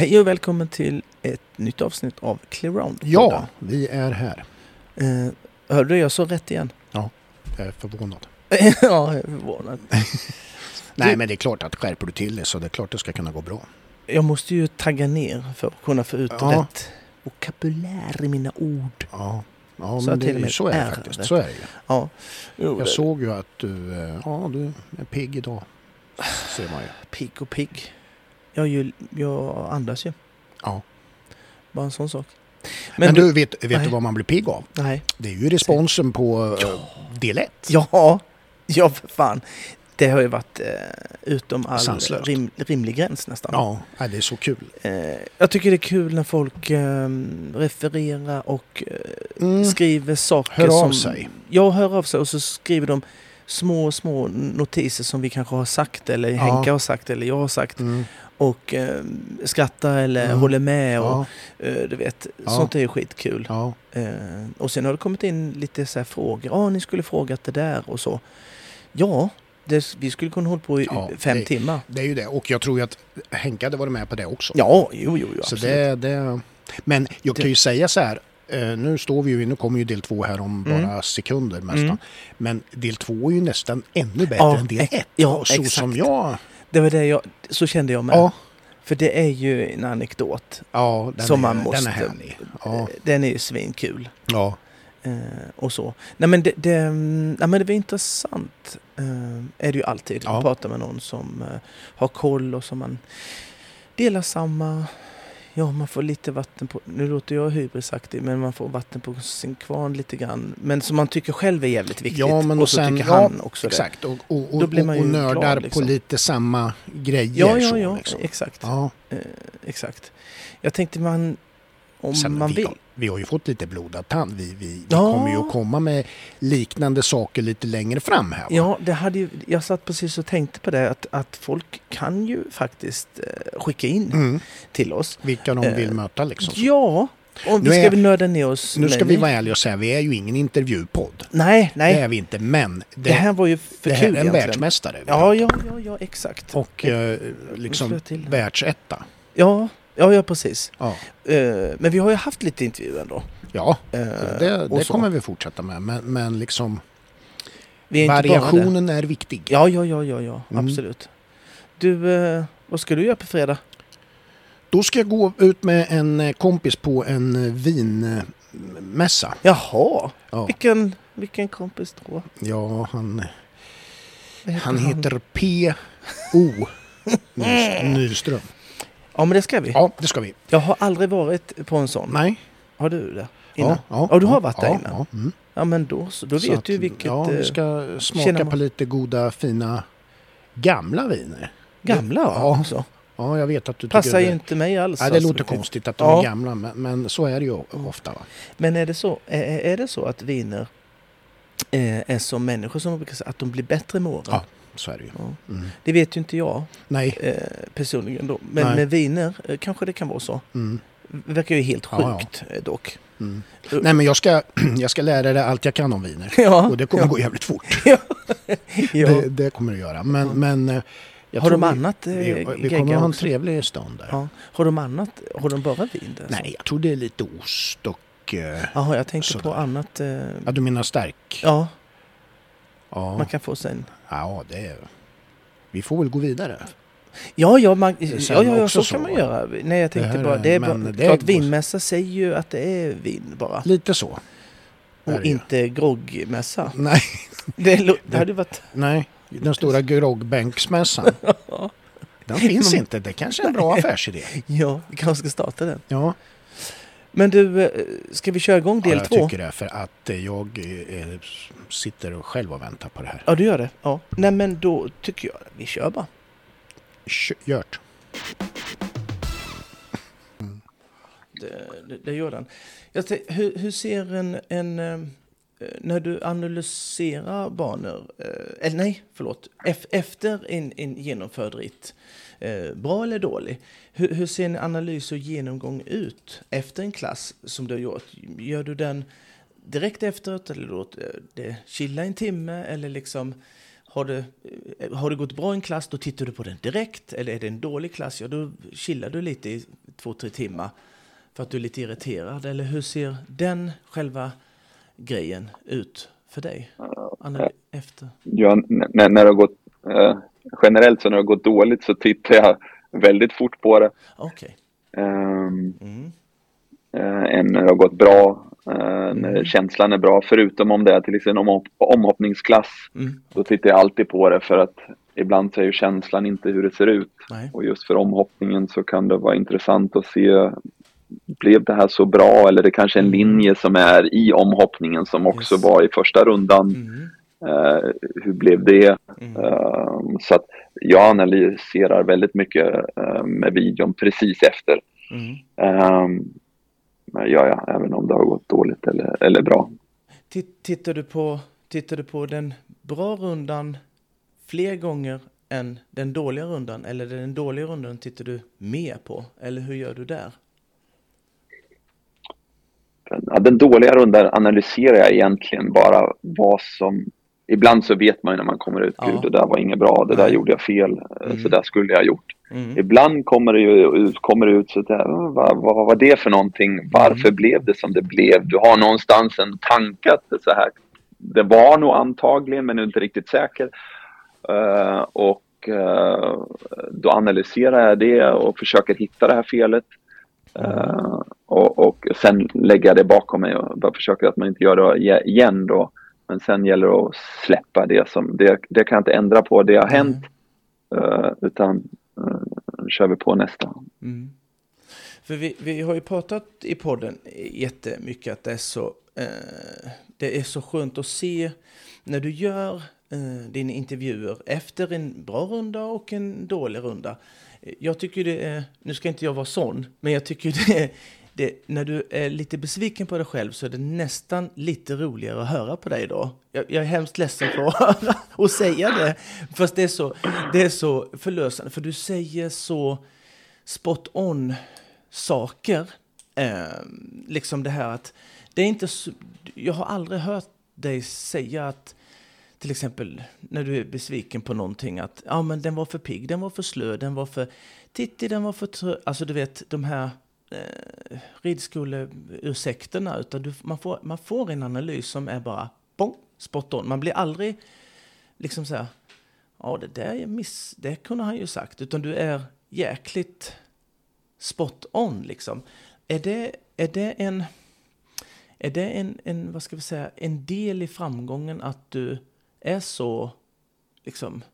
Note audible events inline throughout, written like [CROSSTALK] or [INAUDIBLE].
Hej och välkommen till ett nytt avsnitt av Clear Round. Ja, vi är här. Eh, hörde du, jag sa rätt igen. Jag är förvånad. ja, jag är förvånad. [LAUGHS] [LAUGHS] Nej, men det är klart att skärper du till det så det är klart det ska kunna gå bra. Jag måste ju tagga ner för att kunna få ut Ja. rätt vokabulär i mina ord. Ja, ja Så men det, med så är det är faktiskt. Så är det ju. Ja. Jo, Jag såg ju att du, eh, ja, du är pigg idag. Ser man ju. Pigg och pigg. Jag, ju, jag andas ju. Ja. Bara en sån sak. Men, du, vet, vet Nej. du vad man blir pigg av? Nej. Det är ju responsen på eh, del 1. Ja, ja för fan. Det har ju varit eh, utom all Sanslöst. rim, rimlig gräns nästan. Ja, det är så kul. Eh, jag tycker det är kul när folk eh, refererar och eh, Mm. skriver saker Hör av som... sig. Ja, hör av sig och så skriver de små, små notiser som vi kanske har sagt eller Ja. Henka har sagt eller jag har sagt Mm. Och eh, skrattar eller Mm. håller med och Ja, eh, du vet, Ja. sånt är ju skitkul. ja. Eh, och sen har det kommit in lite så frågor. Ja, ni skulle frågat det där och så. Ja, det, vi skulle kunna hålla på i Ja, fem det- timmar. Det är ju det. Och jag tror ju att Henka hade varit med på det också. Ja, jo, jo, jo Så det, det, men jag kan ju säga så här. eh, Nu står vi ju, nu kommer ju del två här om Mm. bara sekunder nästan. Mm. Men del två är ju nästan ännu bättre än del ett. ja, så exakt. som jag... Det var det jag, så kände jag med. Ja, För det är ju en anekdot. ja den, Som är, man måste- den är härlig. Ja, Den är ju svinkul. ja. Eh, och så. Nej men det, det, nej, men det var intressant. Eh, är det ju alltid. Ja. Att prata med någon som eh, har koll och som man delar samma... Ja, man får lite vatten på... Nu låter jag hybrisaktig, men man får vatten på sin kvarn lite grann. Men som man tycker själv är jävligt viktigt. Ja, men och och så sen- tycker ja, han också det. Exakt. Och, och, Då och, blir man och ju nördar glad, liksom. på lite samma grejer. Ja, ja, så, ja, liksom. exakt. ja. Eh, exakt. Jag tänkte man... Om Sen, man vi, vill. har, vi har ju fått lite blodad tand. Vi, vi, vi Ja. kommer ju att komma med liknande saker lite längre fram här. va? Ja, det hade ju, jag satt precis och tänkte på det att, att folk kan ju faktiskt eh, skicka in Mm. till oss. Vilka de Eh, vill möta liksom. Ja, och Nu vi ska är- väl nörda ner oss. Nu ska vi vara ärliga och säga, vi är ju ingen intervjupodd. Nej, nej. Det är vi inte, men det, det här var ju för det här kul är en egentligen. världsmästare. vi Ja, ja, ja, ja, exakt. Och eh, slår liksom världsetta. Ja, ja, ja, precis. Ja, Eh, men vi har ju haft lite intervjuer ändå. ja Eh, det, det kommer vi fortsätta med. Men, men liksom är variationen är viktig. Ja, ja, ja, ja, ja, Mm. absolut. Du, eh, vad ska du göra på fredag? Då ska jag gå ut med en kompis på en vinmässa. Jaha, Ja, vilken, vilken kompis då? ja han, Vad han heter P.O. Nys- [LAUGHS] Nyström. Ja, men det ska vi. Ja, det ska vi. Jag har aldrig varit på en sån. Nej. Har du det? Innan? Ja, Ja, du har varit där ja, innan. Ja, mm. Ja, men då, så, då vet att, du vilket Ja, vi eh, ska smaka på lite goda, fina, gamla viner. gamla Ja. ja. också. Ja, jag vet att du Passar tycker ju det. inte mig alls. Nej, det alltså, låter konstigt att de Ja. är gamla, men, men så är det ju ofta. Va? Men är det så, är, är det så att viner eh, är som människor som brukar säga, att de blir bättre med åren? Ja. Så är det ju. Ja. Mm. Det vet ju inte jag Nej. eh, personligen då. Men Nej. med viner eh, kanske det kan vara så. Mm. Det verkar ju helt Ja, ja. sjukt eh, dock. Mm. Nej, men jag ska, [CLEARS THROAT] jag ska lära dig allt jag kan om viner. Ja, Och det kommer ja. gå jävligt fort. [LAUGHS] ja. Det, det kommer det göra. Men, Ja. men eh, jag Har de vi- annat eh, Vi, vi kommer ha en trevlig stund där. Ja. Har de annat? Har de bara vin där? Nej, jag tror det är lite ost och... eh, Jaha, jag tänkte Sådär. på annat. Eh, Ja, du menar stark? ja, Ja, man kan få sen. ja det är... Vi får väl gå vidare. Ja, ja, man, Det ja, ja, också så kan så. man göra. Nej, jag tänkte här bara, det är bara, det klart vinmässa säger ju att det är vin bara. Lite så. Och det inte groggmässa. Nej, [LAUGHS] Det, det hade varit... nej. Den stora groggbänksmässan. [LAUGHS] Den finns inte. Det kanske är en bra affärsidé. Ja, vi kanske ska starta den. Ja, Men du, eh, ska vi köra igång del ja, två? jag tycker det. För att eh, jag eh, sitter och själv och väntar på det här. Ja, du gör det? Ja. Nej, men då tycker jag vi kör bara. Kö- Gjort. Det, det, det gör den. Tänkte, hur, hur ser en, en när du analyserar banor, eller nej, förlåt, ef, efter en, en genomförd ritt, eh, bra eller dålig, hur, hur ser en analys och genomgång ut efter en klass som du har gjort? Gör du den direkt efteråt eller låter det chilla en timme eller liksom har det, eh, har det gått bra i en klass, då tittar du på den direkt. Eller är det en dålig klass, ja då chillar du lite i två, tre timmar för att du är lite irriterad. Eller hur ser den själva grejen ut för dig? Anna, efter? Ja, när, när det har gått, eh, generellt så när det har gått dåligt så tittar jag väldigt fort på det. Okej. Ehm, Mm. eh, än när det har gått bra, när Mm. känslan är bra. Förutom om det är till exempel omhoppningsklass. Mm. Då tittar jag alltid på det för att ibland så är ju känslan inte hur det ser ut. Nej. Och just för omhoppningen så kan det vara intressant att se blev det här så bra eller det kanske är en linje som är i omhoppningen som också Yes. var i första rundan. Mm. Eh, hur blev det? Mm. Eh, så att jag analyserar väldigt mycket eh, med videon precis efter. Mm. Eh, men ja, ja, även om det har gått dåligt eller, eller bra. Titt- Tittar du, på, tittar du på den bra rundan fler gånger än den dåliga rundan? Eller den dåliga rundan tittar du mer på? Eller hur gör du där? Den dåliga rundan analyserar jag egentligen bara vad som... Ibland så vet man ju när man kommer ut, Ja. gud det där var inget bra, det där gjorde jag fel, eh, Mm. så där skulle jag ha gjort. Mm. Ibland kommer det ju ut, kommer det ut så där, "Åh, vad, vad var det för någonting? Varför Mm. blev det som det blev? Du har någonstans en tanke att det så här, det var nog antagligen men du är inte riktigt säker. Eh, och eh, då analyserar jag det och försöker hitta det här felet. Eh, och, och sen lägger jag det bakom mig och bara försöker att man inte gör det ge- igen då. Men sen gäller det att släppa det som, det, det kan jag inte ändra på, det har Mm. hänt. Eh, utan uh, kör vi på nästa. Mm. För vi, vi har ju pratat i podden jättemycket att det är så, eh, det är så skönt att se när du gör eh, dina intervjuer efter en bra runda och en dålig runda. Jag tycker det är, nu ska inte jag vara sån, men jag tycker det är, det, när du är lite besviken på dig själv så är det nästan lite roligare att höra på dig då. Jag, jag är hemskt ledsen för att höra [LAUGHS] och säga det, fast det är så, det är så förlösande, för du säger så spot on saker. Eh, liksom det här att det är inte så, jag har aldrig hört dig säga att till exempel när du är besviken på någonting att ja men den var för pigg, den var för slö, den var för titti, den var för trö... Alltså du vet de här eh, ridskoleursäkterna utan du, man, får, man får en analys som är bara bong, spot on. Man blir aldrig liksom så här ja det där är miss, det kunde han ju sagt utan du är jäkligt spot on liksom. Är det, är det en är det en, en, vad ska vi säga, en del i framgången att du är så, liksom,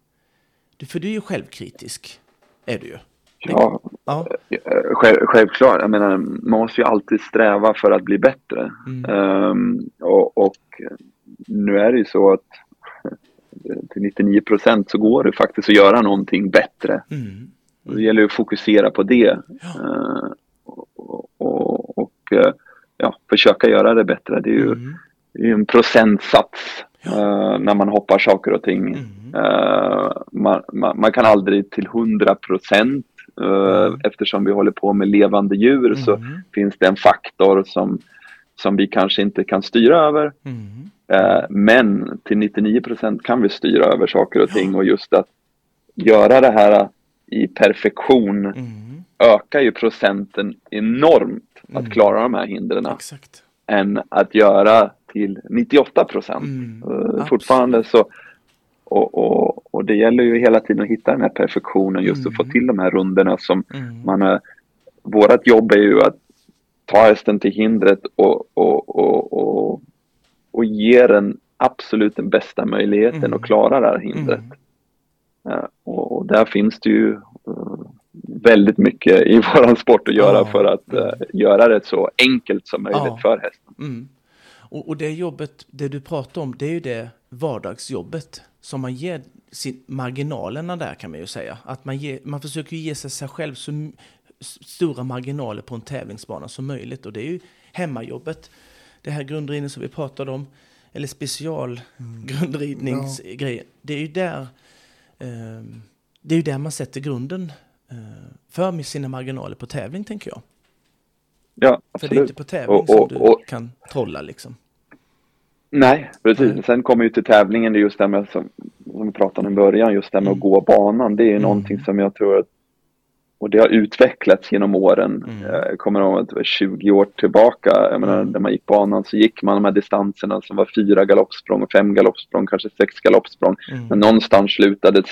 du, för du är ju självkritisk, är du ju. Ja, Ja. eh, själv, självklart. Jag menar, man måste ju alltid sträva för att bli bättre. Mm. Ehm, och, och nu är det ju så att [LAUGHS] till 99 procent så går det faktiskt att göra någonting bättre. Mm. Det gäller ju att fokusera på det. Eh, och, och, och eh, ja, försöka göra det bättre. Det är ju Mm. det är en procentsats eh, när man hoppar saker och ting. Mm. Eh, man, man, man kan aldrig till 100 procent Mm. eftersom vi håller på med levande djur så Mm. finns det en faktor som, som vi kanske inte kan styra över. Mm. Eh, men till 99 procent kan vi styra över saker och ting och just att göra det här i perfektion Mm. ökar ju procenten enormt Mm. att klara de här hindren än att göra till 98 procent. Mm. Eh, Absolut. Fortfarande så och, och, och det gäller ju hela tiden att hitta den här perfektionen just att få Mm. till de här rundorna som Mm. man är, vårat jobb är ju att ta hästen till hindret och, och, och, och, och ge den absolut den bästa möjligheten Mm. att klara det här hindret. Mm. Eh, och, där finns det ju eh, väldigt mycket i [LAUGHS] våran sport att göra Ja. för att eh, göra det så enkelt som möjligt Ja. för hästen. Mm. Och, och det jobbet, det du pratar om, det är ju det vardagsjobbet som man ger sin, marginalerna där kan man ju säga. Att man, ger, man försöker ge sig, sig själv så stora marginaler på en tävlingsbana som möjligt. Och det är ju hemmajobbet, det här grundridning som vi pratade om, eller specialgrundridningsgrejen. Det är ju där, ehm, det är ju där man sätter grunden eh, för med sina marginaler på tävling, tänker jag. Ja, För det är absolut. inte på tävling Och- som och- du och- kan trolla liksom. Nej, precis. Sen kommer ju till tävlingen, det är just det här med som som vi pratade om i början, just det här med att gå banan, det är ju Mm. någonting som jag tror att och det har utvecklats genom åren. Mm. Jag kommer ihåg att det var 20 år tillbaka, jag menar, Mm. när man gick banan så gick man de här distanserna som var fyra galoppsprång fem galoppsprång, kanske sex galoppsprång. Mm. Men någonstans slutade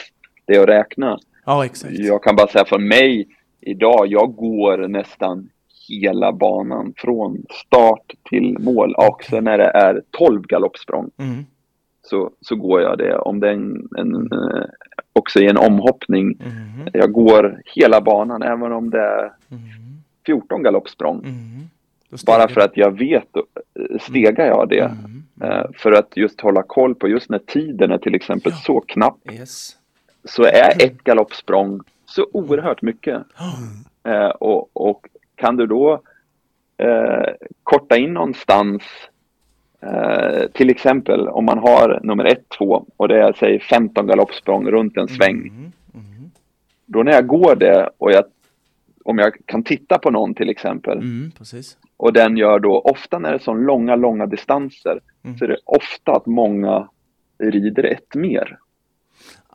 det att räkna. Ja, exakt. Jag kan bara säga för mig idag, jag går nästan hela banan från start till mål. Och sen när det är 12 galoppsprång Mm. Så, så går jag det. Om det är en, en, eh, också i en omhoppning. Mm. Jag går hela banan även om det är Mm. 14 galoppsprång. Mm. Bara för att jag vet, eh, stegar jag det. Mm. För att just hålla koll på, just när tiden är till exempel Ja. så knapp, Yes. så är ett galoppsprång så oerhört mycket. Och, och kan du då eh, korta in någonstans, eh, till exempel om man har nummer ett, två och det är säg 15 galoppsprång runt en sväng. Mm. Mm. Då när jag går det och jag, om jag kan titta på någon till exempel Mm. Och den gör då, ofta när det är så långa, långa distanser Mm. så är det ofta att många rider ett mer.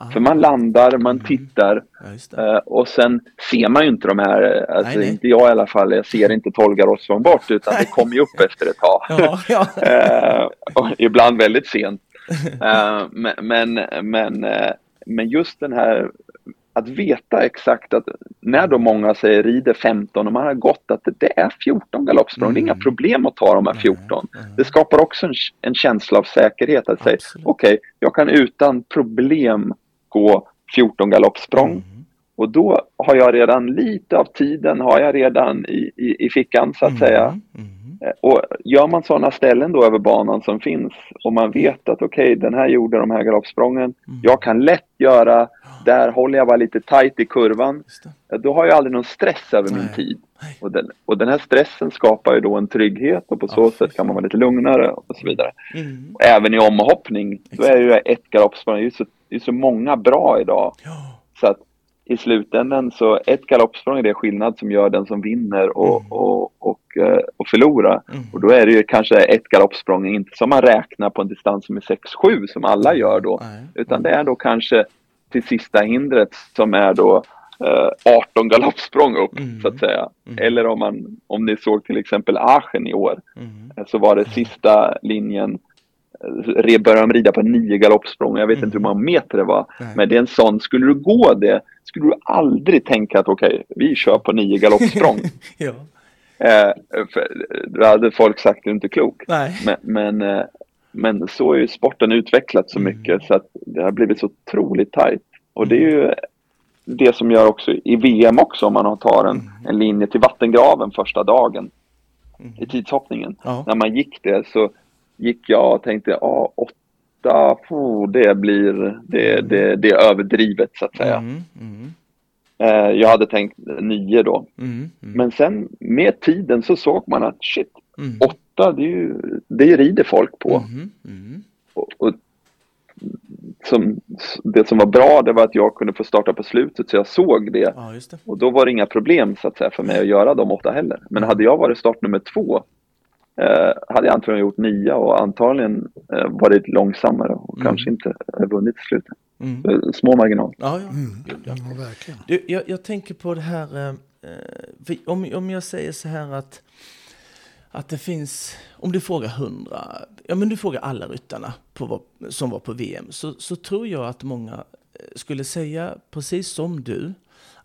Ah. För man landar, man tittar Ja. Eh, och sen ser man ju inte de här, eh, alltså Nej, nej. inte jag i alla fall, jag ser inte Tolga Rossvång bort utan det kommer ju upp [LAUGHS] efter ett tag. Ja, ja. [LAUGHS] Eh, ibland väldigt sent. [LAUGHS] Men, men, men, men just den här att veta exakt att när då många säger rider 15 och man har gått att det är 14 galoppsprång, det är inga Mm. problem att ta de här 14. Nej, nej. Det skapar också en, en känsla av säkerhet att säga Absolut. okej, jag kan utan problem gå 14 galoppsprång Mm. och då har jag redan lite av tiden har jag redan i, i, i fickan så att säga. Mm. Mm. Eh, Och gör man sådana ställen då över banan som finns och man vet att okej, den här gjorde de här galoppsprången. Mm. Jag kan lätt göra, där håller jag bara lite tight i kurvan. Eh, Då har jag aldrig någon stress över min Nej. tid. Nej. Och den, och den här stressen skapar ju då en trygghet och på så Ja, sätt kan man vara lite lugnare och så vidare. Mm. Även i omhoppning, då är ju ett galoppsprång, det är ju så, det är så många bra idag. Ja. Så att i slutändan så ett galoppsprång är det skillnad som gör den som vinner och, Mm. och, och, eh, och förlorar. Mm. Och då är det ju kanske ett galoppsprång, inte som man räknar på en distans som är 6-7 som alla gör då. Nej. Utan det är då kanske till sista hindret som är då eh, 18 galoppsprång upp Mm. så att säga. Mm. Eller om, man, om ni såg till exempel Aachen i år Mm. eh, så var det sista linjen började de rida på nio galoppsprång. Jag vet Mm. inte hur många meter det var. Nej. Men det är en sån, skulle du gå det skulle du aldrig tänka att okej, vi kör på nio galoppsprång. [LAUGHS] Ja. eh, då hade folk sagt du är inte klok. Nej. Men, men, eh, men så är ju sporten utvecklats så Mm. mycket så att det har blivit så otroligt tajt. Och det är ju det som gör också i VM också om man tar en, Mm. en linje till vattengraven första dagen Mm. i tidshoppningen. Ja. När man gick det så gick jag och tänkte, ja åtta, oh, det blir, det, det, det är överdrivet så att säga. Mm. Mm. Eh, jag hade tänkt nio då. Mm. Mm. Men sen med tiden så såg man att shit, Mm. åtta det, är ju, det rider folk på. Mm. Och, och som, det som var bra det var att jag kunde få starta på slutet så jag såg det. Ja, det. Och då var det inga problem så att säga för mig att göra de åtta heller. Men hade jag varit start nummer två eh, hade jag antagligen gjort nia och antagligen eh, varit långsammare och Mm. kanske inte eh, vunnit i slutet. Mm. Så, små marginal. Ja, ja. Mm. Ja. Verkligen. Du, jag, jag tänker på det här, eh, eh, om, om jag säger så här att, att det finns, om du frågar hundra, ja men du frågar alla ryttarna på, som var på VM, så, så tror jag att många eh, skulle säga precis som du,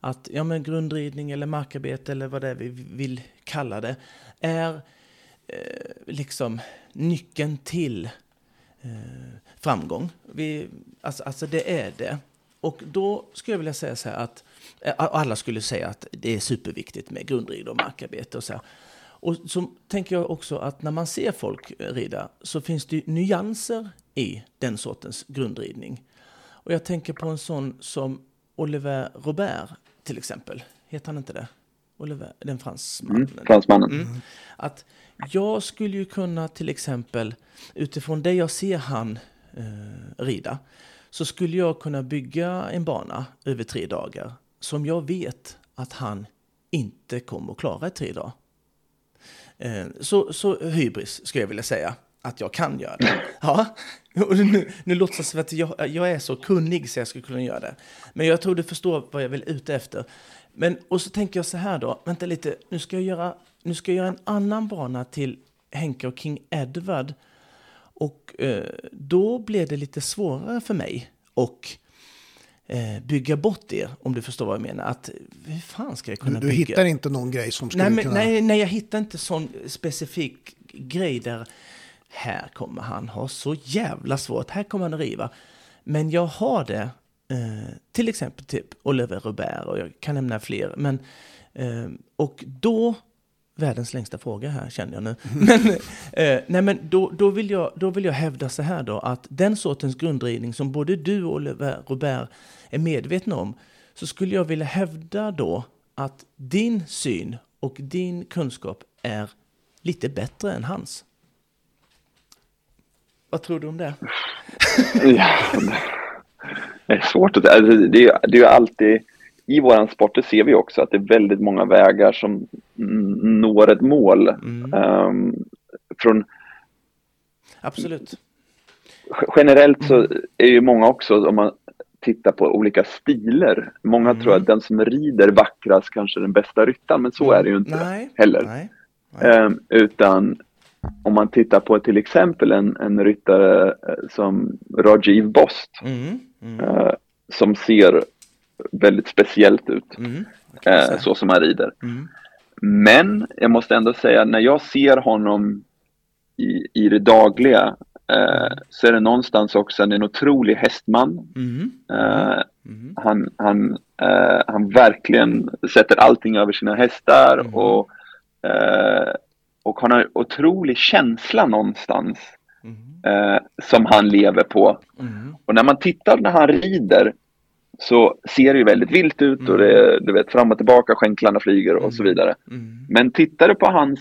att ja men grundridning eller markarbete eller vad det är vi vill kalla det, är eh, Eh, liksom nyckeln till eh, framgång. Vi, alltså, alltså det är det. Och då skulle jag vilja säga så här att eh, alla skulle säga att det är superviktigt med grundrid och markarbete och så här. Och så tänker jag också att när man ser folk eh, rida så finns det nyanser i den sortens grundridning. Och jag tänker på en sån som Oliver Robert till exempel. Heter han inte det? Oliver, den fransmannen. Mm, fransmannen. Mm. Att jag skulle ju kunna till exempel, utifrån det jag ser han eh, rida, så skulle jag kunna bygga en bana över tre dagar som jag vet att han inte kommer att klara i tre dagar. Eh, så, så hybris skulle jag vilja säga. att jag kan göra det. [LAUGHS] Ja, och nu, nu låtsas det att jag, jag är så kunnig så jag skulle kunna göra det. Men jag tror du förstår vad jag vill ute efter. Men, och så tänker jag så här då, vänta lite, nu ska jag göra, nu ska jag göra en annan bana till Henke och King Edward. Och eh, då blev det lite svårare för mig och eh, bygga bort er, om du förstår vad jag menar. Att, hur fan ska jag kunna Du, du bygga? hittar inte någon grej som skulle nej, men, kunna... nej, nej, jag hittar inte sån specifik grej där här kommer han ha så jävla svårt, här kommer han att riva. Men jag har det, eh, till exempel typ Oliver Robert och jag kan nämna fler. Men, eh, och då, världens längsta fråga här känner jag nu. Men, eh, nej, men då, då, vill jag, då vill jag hävda så här då, att den sortens grundridning som både du och Oliver Robert är medvetna om, så skulle jag vilja hävda då att din syn och din kunskap är lite bättre än hans. Vad tror du om det? Ja, det är svårt att alltså, det, är, det är alltid i våran sport, det ser vi också att det är väldigt många vägar som når ett mål. Mm. Ehm, från Absolut. Generellt så är ju många också, om man tittar på olika stilar, många Mm. tror att den som rider vackrast kanske är den bästa ryttaren, men så är det ju inte Nej. heller. Nej. Ehm, utan om man tittar på till exempel en, en ryttare eh, som Rajiv Bost, Mm. Mm. eh, som ser väldigt speciellt ut, Mm. Eh, så som han rider. Mm. Men jag måste ändå säga, när jag ser honom i, i det dagliga, eh, så är det någonstans också en otrolig hästman. Mm. Eh, Mm. han, han, eh, han verkligen sätter allting över sina hästar Mm. och, eh, och han har otrolig känsla någonstans Mm. Eh, som han lever på. Mm. Och när man tittar när han rider så ser det ju väldigt vilt ut och det är, du vet fram och tillbaka, skänklarna flyger och så vidare. Mm. Men tittar du på hans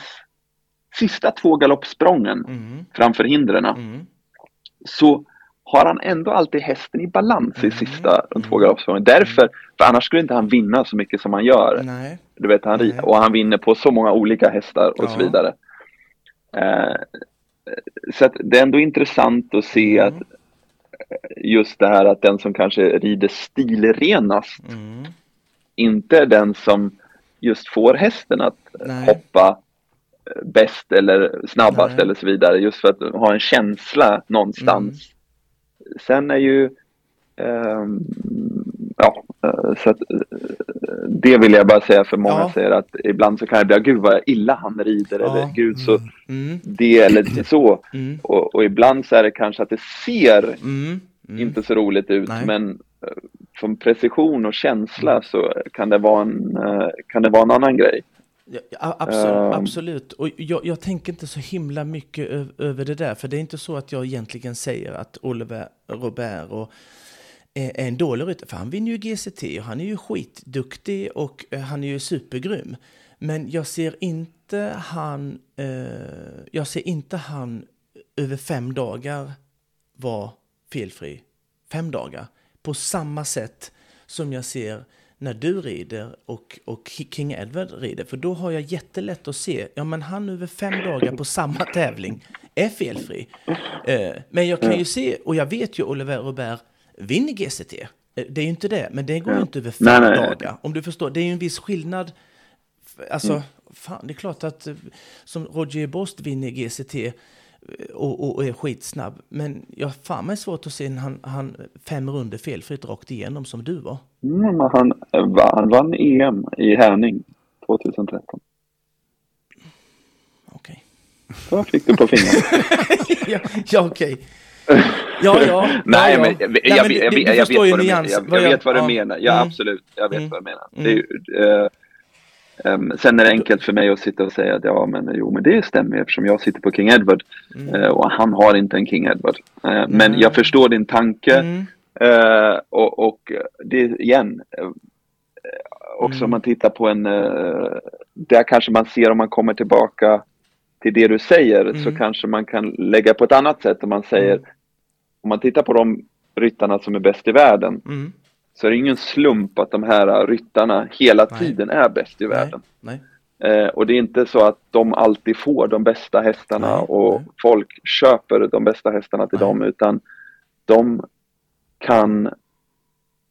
sista två galoppsprången Mm. framför hindren Mm. så har han ändå alltid hästen i balans i sista de två Mm. galoppsprången. Därför, för annars skulle inte han vinna så mycket som han gör. Nej. Du vet, han, Nej. och han vinner på så många olika hästar och så Ja. vidare. Eh, så att det är ändå intressant att se Mm. att eh, just det här att den som kanske rider stilrenast Mm. inte är den som just får hästen att Nej. hoppa eh, bäst eller snabbast Nej. eller så vidare. Just för att ha en känsla någonstans. Mm. Sen är ju ehm, Ja, eh, så att eh, det vill jag bara säga för många Ja. säger att ibland så kan det bli, gud vad illa han rider Ja. eller gud så Mm. det eller så. Mm. Och, och ibland så är det kanske att det ser Mm. Mm. inte så roligt ut Nej. men eh, från precision och känsla så kan det vara en, kan det vara en annan grej. Ja, absolut, Ehm. absolut. Och jag, jag tänker inte så himla mycket över det där, för det är inte så att jag egentligen säger att Oliver Robert och Eh, en dålig ryttare, för han vinner ju GCT och han är ju skitduktig och eh, han är ju supergrym. Men jag ser inte han, eh, jag ser inte han över fem dagar vara felfri. Fem dagar. På samma sätt som jag ser när du rider och, och King Edward rider. För då har jag jättelätt att se, ja men han över fem dagar på samma tävling är felfri. Eh, men jag kan ju se, och jag vet ju Oliver Robert vinner GCT. Eh, Det är ju inte det, men det går ju inte över fem Nej, nej. dagar. Om du förstår, det är ju en viss skillnad. Alltså, fan, det är klart att eh, som Roger Bost vinner GCT eh, och, och, och är skitsnabb. Men jag har fan mig svårt att se när han, han fem runder felfritt rakt igenom som du var. Mm, han, han vann EM i Härning 2013. Okej. Då fick du på [LAUGHS] fingret. ja, ja okej. Ja, ja. Ja, [LAUGHS] ja. men jag, Nej, men jag, vet vad du menar. Jag, vet vad du ja. menar. Ja, Mm. absolut. Jag vet Mm. vad du menar. Mm. Eh, ehm, sen är det enkelt för mig att sitta och säga att ja, men jo, men det stämmer eftersom jag sitter på King Edward Mm. eh, och han har inte en King Edward. Eh, men Nej. jag förstår din tanke Mm. eh, och, och det igen. Eh, också Mm. om man tittar på en, eh, där kanske man ser om man kommer tillbaka till det du säger så Mm. kanske man kan lägga på ett annat sätt om man säger Mm. om man tittar på de ryttarna som är bäst i världen Eh, och det är inte så att de alltid får de bästa hästarna Nej, och nej. folk köper de bästa hästarna till Nej. dem utan de kan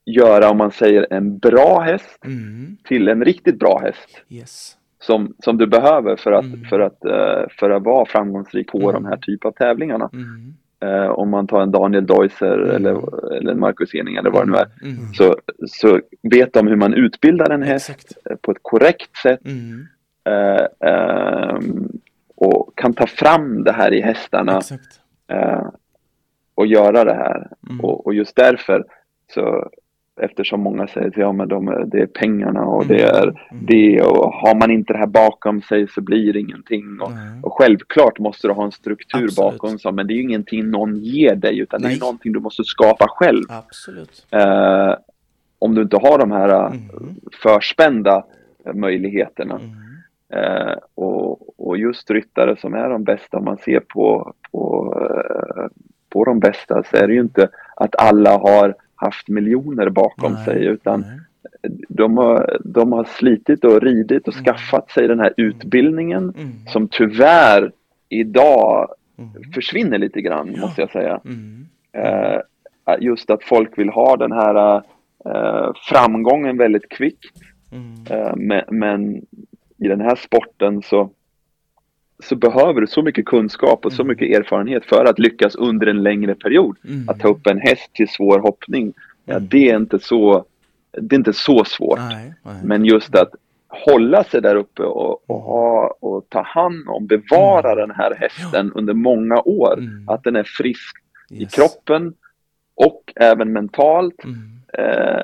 göra, om man säger en bra häst Mm. till en riktigt bra häst Yes. Som, som du behöver för att, Mm. för att, eh, för att vara framgångsrik på Mm. de här typen av tävlingarna. Mm. Eh, om man tar en Daniel Deusser Mm. eller, eller en Marcus Ening eller vad det nu är. Mm. Så, så vet de hur man utbildar en häst Exakt. eh, på ett korrekt sätt Mm. eh, ehm, och kan ta fram det här i hästarna eh, och göra det här. Mm. Och, och just därför så eftersom många säger att ja, men de, det är pengarna och det är Mm. det och har man inte det här bakom sig så blir det ingenting. Och, och självklart måste du ha en struktur Absolut. bakom så, men det är ju ingenting någon ger dig utan det Nej. är någonting du måste skapa själv. Eh, om du inte har de här eh, Mm. förspända möjligheterna. Mm. Eh, och, och just ryttare som är de bästa, om man ser på, på, eh, på de bästa så är det ju inte att alla har haft miljoner bakom Nej, sig utan nej. de har, de har slitit och ridit och Mm. skaffat sig den här utbildningen Mm. som tyvärr idag Mm. försvinner lite grann Ja. måste jag säga. Mm. Eh, just att folk vill ha den här eh, framgången väldigt kvickt. Mm. Eh, men, men i den här sporten så, så behöver du så mycket kunskap och så Mm. mycket erfarenhet för att lyckas under en längre period. Mm. Att ta upp en häst till svår hoppning, ja, Mm. det, är inte så, det är inte så svårt. Nej, nej. Men just att hålla sig där uppe och, och, ha, och ta hand om, bevara den här hästen under många år. Mm. Att den är frisk i Yes. kroppen och även mentalt. Mm. Eh,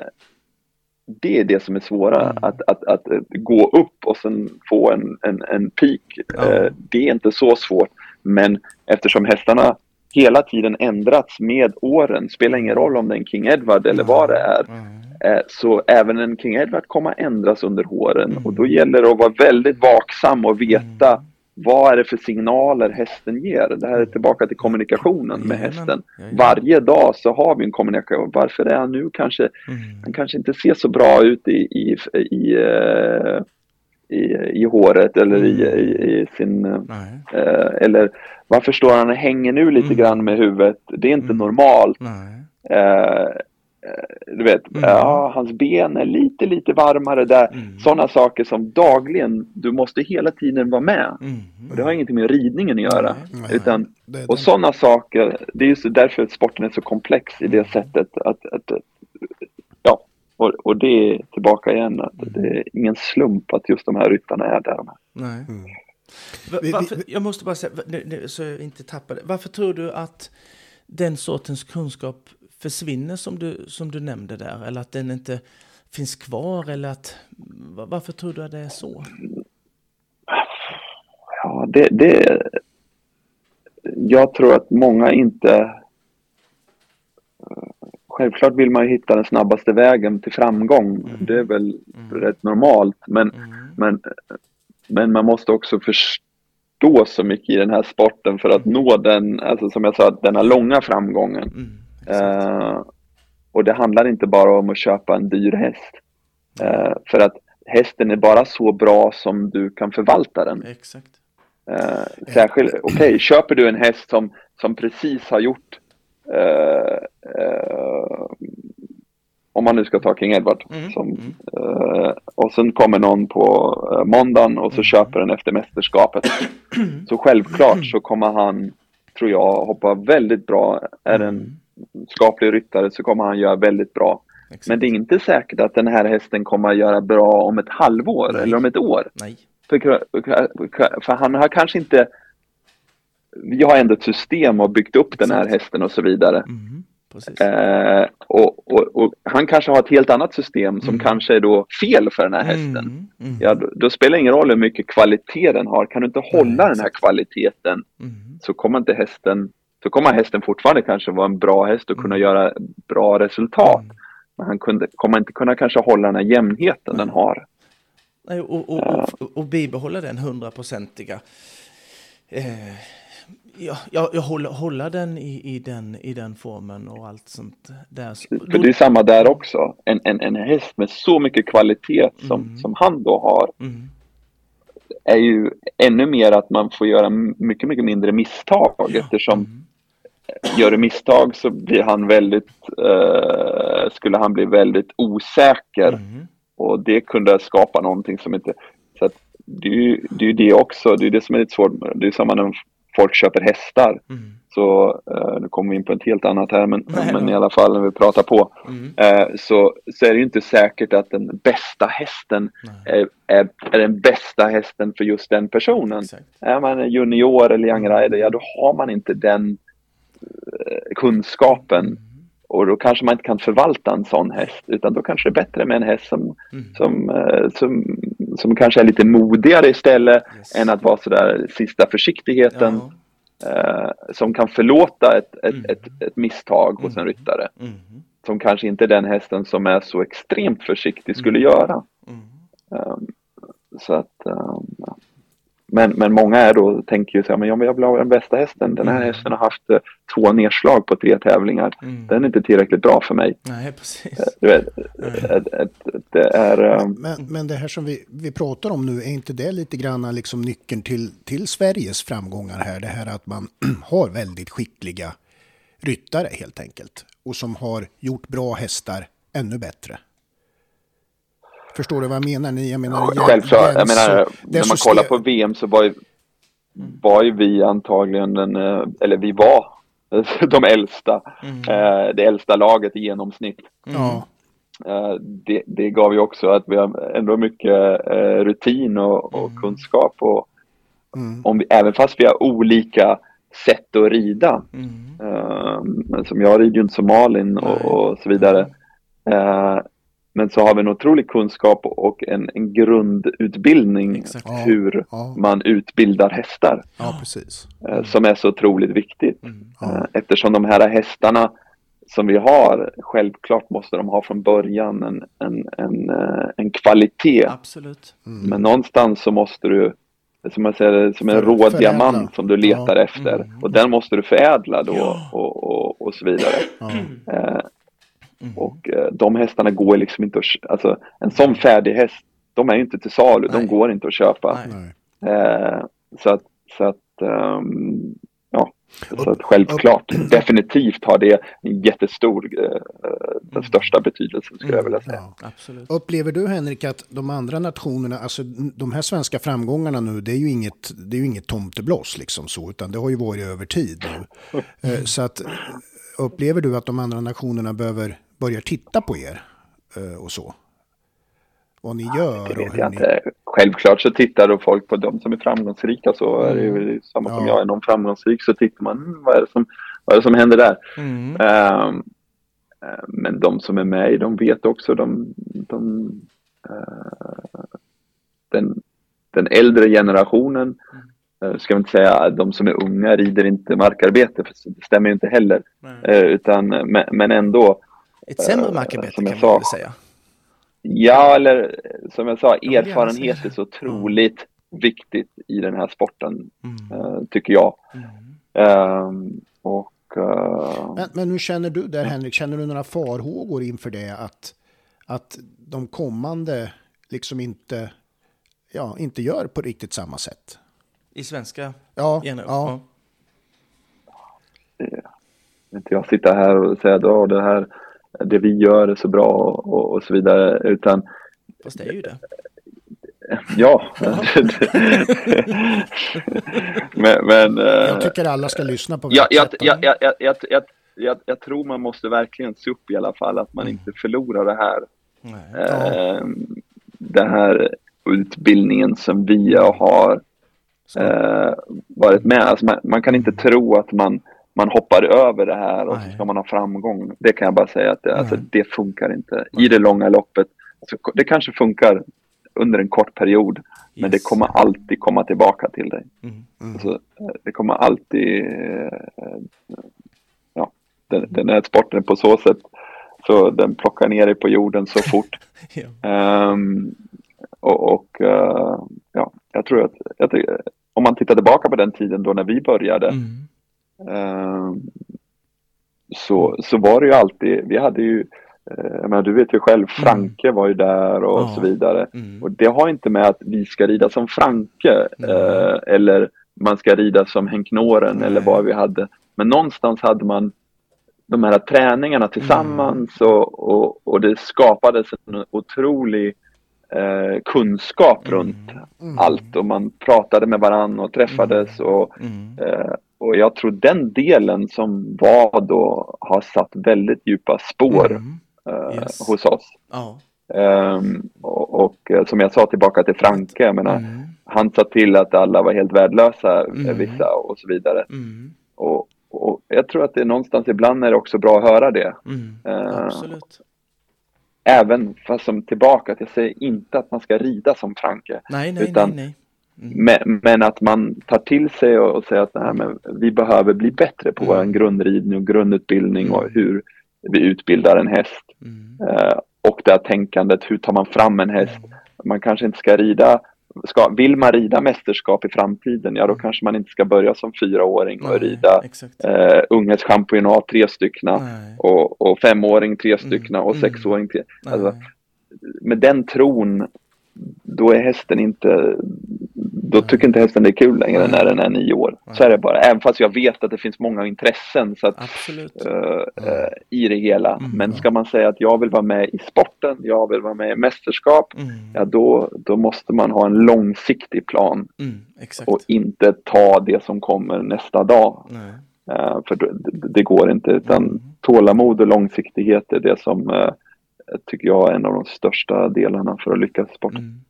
det är det som är svåra, Mm. att, att, att eh, gå upp och sen få en, en, en peak. Eh, det är inte så svårt. Men eftersom hästarna hela tiden ändrats med åren, spelar ingen roll om det är en King Edward eller vad det är, eh, så även en King Edward kommer att ändras under åren. Mm. Och då gäller det att vara väldigt vaksam och veta Mm. Vad är det för signaler hästen ger. Det här är tillbaka till kommunikationen med hästen. Varje dag så har vi en kommunikation. Varför är han nu kanske Mm. han kanske inte ser så bra ut i, i, i, eh, i, i håret eller i, Mm. i, i sin... Eh, eller varför står han och hänger nu lite Mm. grann med huvudet? Det är inte Mm. normalt. eh, du vet, Mm. ja, hans ben är lite, lite varmare där. Mm. Sådana saker som dagligen, du måste hela tiden vara med. Mm. Och det har ingenting med ridningen att göra. Nej, nej. Utan, och sådana saker, det är just därför sporten är så komplex i det Mm. sättet. Att, att, ja, och, och det är tillbaka igen, att Mm. det är ingen slump att just de här ryttarna är där de är. Nej. Mm. Varför, jag måste bara säga, så jag inte tappar det. Varför tror du att den sortens kunskap försvinner som du, som du nämnde där? Eller att den inte finns kvar? Eller att, va- varför tror du att det är så? Ja, det, det... Jag tror att många inte... eh, Självklart vill man ju hitta den snabbaste vägen till framgång. Mm. Det är väl Mm. rätt normalt. Men, Mm. men, men man måste också förstå så mycket i den här sporten för att nå den, alltså som jag sa, den här långa framgången. Eh, och det handlar inte bara om att köpa en dyr häst. Eh, för att hästen är bara så bra som du kan förvalta den. Exakt. Eh, särskilt, okej, köper du en häst som, som precis har gjort om man nu ska ta King Edward Mm, som, mm. eh, och sen kommer någon på eh, måndagen och så Mm. köper den efter mästerskapet. [CLEARS THROAT] så självklart så kommer han, tror jag, hoppa väldigt bra. Är en Mm. Skaplig ryttare så kommer han göra väldigt bra. Exakt. Men det är inte säkert att den här hästen kommer att göra bra om ett halvår Nej. eller om ett år. Nej. För, för han har kanske inte... Vi har ändå ett system och byggt upp den här Exakt. hästen och så vidare. Mm. Eh, och, och, och han kanske har ett helt annat system som Mm. kanske är då fel för den här hästen. Mm. Mm. Ja, då, då spelar det ingen roll hur mycket kvalitet den har. Kan du inte hålla den här exakt. kvaliteten Mm. så kommer inte hästen så kommer hästen fortfarande kanske vara en bra häst och kunna Mm. göra bra resultat. Mm. Men han kunde, kommer inte kunna kanske hålla den här jämnheten den har. Nej, och, och, och, och bibehålla den hundraprocentiga. Eh, ja, jag, jag håller, hålla den i, i, den i den formen och allt sånt där. För det är samma där också. En, en, en häst med så mycket kvalitet som, Mm. som han då har. Mm, är ju ännu mer att man får göra mycket, mycket mindre misstag ja. eftersom mm. Gör du misstag så blir han väldigt, eh, skulle han bli väldigt osäker mm. och det kunde skapa någonting som inte, så att det är ju det, är det också, det är det som är lite svårt, det är samma när folk köper hästar. Mm. Så uh, nu kommer vi in på ett helt annat här, men, Nej, men i alla fall när vi pratar på. Mm. Uh, så, så är det ju inte säkert att den bästa hästen är, är, är, den bästa hästen för just den personen. Exakt. Är man junior eller young rider, ja då har man inte den kunskapen. Mm. Och då kanske man inte kan förvalta en sån häst, utan då kanske det är bättre med en häst som, mm. som, som, som kanske är lite modigare istället yes. än att vara sådär sista försiktigheten. Ja eh, som kan förlåta ett, ett, mm. ett, ett misstag hos en mm. ryttare. Mm. Som kanske inte den hästen som är så extremt försiktig skulle göra. Um, så att, um, men, men många är då, tänker ju så här, men jag vill ha den bästa hästen. Den här mm. hästen har haft uh, två nedslag på tre tävlingar. Mm. Den är inte tillräckligt bra för mig. Nej, precis. Uh, du vet, mm. det är... Um... Men, men det här som vi, vi pratar om nu, är inte det lite grann liksom nyckeln till, till Sveriges framgångar här? Det här att man [CLEARS THROAT] har väldigt skickliga ryttare helt enkelt. Och som har gjort bra hästar ännu bättre. Förstår du vad jag menar? Jag menar ja, självklart. Jag menar, när man kollar på VM så var ju, var ju vi antagligen den, eh, eller vi var [LAUGHS] de äldsta. Mm. Eh, det äldsta laget i genomsnitt. Mm. Det, det, gav ju också att vi har ändå mycket rutin och, och mm. kunskap. Och mm. om vi, även fast vi har olika sätt att rida. Mm. som jag rider ju inte som Malin och, och så vidare. Men så har vi en otrolig kunskap och en, en grundutbildning Exakt. hur ja, man utbildar hästar. Ja, precis. Mm. Som är så otroligt viktigt. Mm. Ja. Eh, eftersom de här hästarna som vi har, självklart måste de ha från början en, en, en, eh, en kvalitet. Absolut. Mm. Men någonstans så måste du, som jag säger, som en rå diamant som du letar ja. efter. Mm. Och den måste du förädla då och, och, och så vidare. Eh, Mm. Och eh, de hästarna går liksom inte att, alltså en sån färdig häst, de är ju inte till salu, Nej. de går inte att köpa. Eh, så att, så att um, ja, så att självklart, upp, [CLEARS THROAT] definitivt har det en jättestor, eh, den mm. största betydelsen skulle jag vilja säga. Ja, absolut. Upplever du Henrik att de andra nationerna, alltså de här svenska framgångarna nu, det är ju inget, det är ju inget tomtebloss liksom så, utan det har ju varit över tid nu. [LAUGHS] Eh, så att upplever du att de andra nationerna behöver börjar titta på er eh, och så? Vad ni gör det vet jag inte. Ni... Självklart så tittar då folk på de som är framgångsrika så är det ju mm. samma ja. som jag. Är någon framgångsrik så tittar man, mm, vad är det som, vad är det som händer där? Mm. Um, men de som är med de vet också, de, de uh, den, den äldre generationen, uh, ska vi inte säga de som är unga rider inte markarbete, för det stämmer ju inte heller. Uh, utan, men, men ändå, ett sämre markarbete kan man väl säga? Ja, eller som jag sa, erfarenhet är så otroligt mm. viktigt i den här sporten, mm. uh, tycker jag. Mm. Um, och, uh, men, men hur känner du där, Henrik? Känner du några farhågor inför det? Att, att de kommande liksom inte, ja, inte gör på riktigt samma sätt? I svenska? Ja. ja. ja. Inte jag sitter här och säger att det här det vi gör är så bra och, och så vidare. Utan, Fast det är ju det. Ja. [LAUGHS] men, men, eh, jag tycker alla ska lyssna på ja, jag, jag, jag, jag, jag, tror man måste verkligen se upp i alla fall, att man mm. inte förlorar det här. Nej, eh, det här utbildningen som vi har eh, varit med. Alltså man, man, kan inte tro att man man hoppar över det här och Nej. så ska man ha framgång. Det kan jag bara säga att det, alltså, det funkar inte. I det långa loppet, alltså, det kanske funkar under en kort period, yes. men det kommer alltid komma tillbaka till dig. Mm. Mm. Alltså, det kommer alltid, eh, ja, den, den här sporten på så sätt, så den plockar ner dig på jorden så fort. [LAUGHS] ja. um, och, och uh, ja, jag tror att, jag, om man tittar tillbaka på den tiden då när vi började, mm så, så var det ju alltid, vi hade ju eh, men du vet ju själv, Franke var ju där och Ja. så vidare. Mm. Och det har inte med att vi ska rida som Franke eh, eller man ska rida som Henk Noren eller vad vi hade. Men någonstans hade man de här träningarna tillsammans Mm. och, och, och det skapades en otrolig eh, kunskap runt Mm. allt och man pratade med varann och träffades och, Mm. eh, och jag tror den delen som var då har satt väldigt djupa spår Mm. eh, Yes. hos oss. Ja. Ehm, och, och eh, som jag sa tillbaka till Franke, jag menar, Mm. han sa till att alla var helt värdelösa, eh, Mm. vissa och så vidare. Mm. Och, och jag tror att det är någonstans ibland är det också bra att höra det. Eh, Absolut. Även fast som tillbaka, att jag säger inte att man ska rida som Franke. Nej, nej, utan- nej. Mm. Men, men att man tar till sig och, och säger att nej, men vi behöver bli bättre på Mm. vår grundridning och grundutbildning och Mm. hur vi utbildar en häst. Mm. Eh, och det här tänkandet, hur tar man fram en häst? Man kanske inte ska rida, ska, vill man rida mästerskap i framtiden, ja då kanske man inte ska börja som fyraåring och Mm. Nej, rida eh, unghästchampionat tre styckna och, och femåring tre styckna och Mm. sexåring tre. Alltså, med den tron, då är hästen inte, då tycker inte hästen det är kul längre Nej. när den är nio år. Så Nej. är det bara. Även fast jag vet att det finns många intressen så att, eh, eh, i det hela. Mm. Men ska man säga att jag vill vara med i sporten, jag vill vara med i mästerskap, Mm. ja då, då måste man ha en långsiktig plan Mm. Och inte ta det som kommer nästa dag. Eh, för det, det, går inte, utan Mm. tålamod och långsiktighet är det som tycker jag är en av de största delarna för att lyckas i sporten.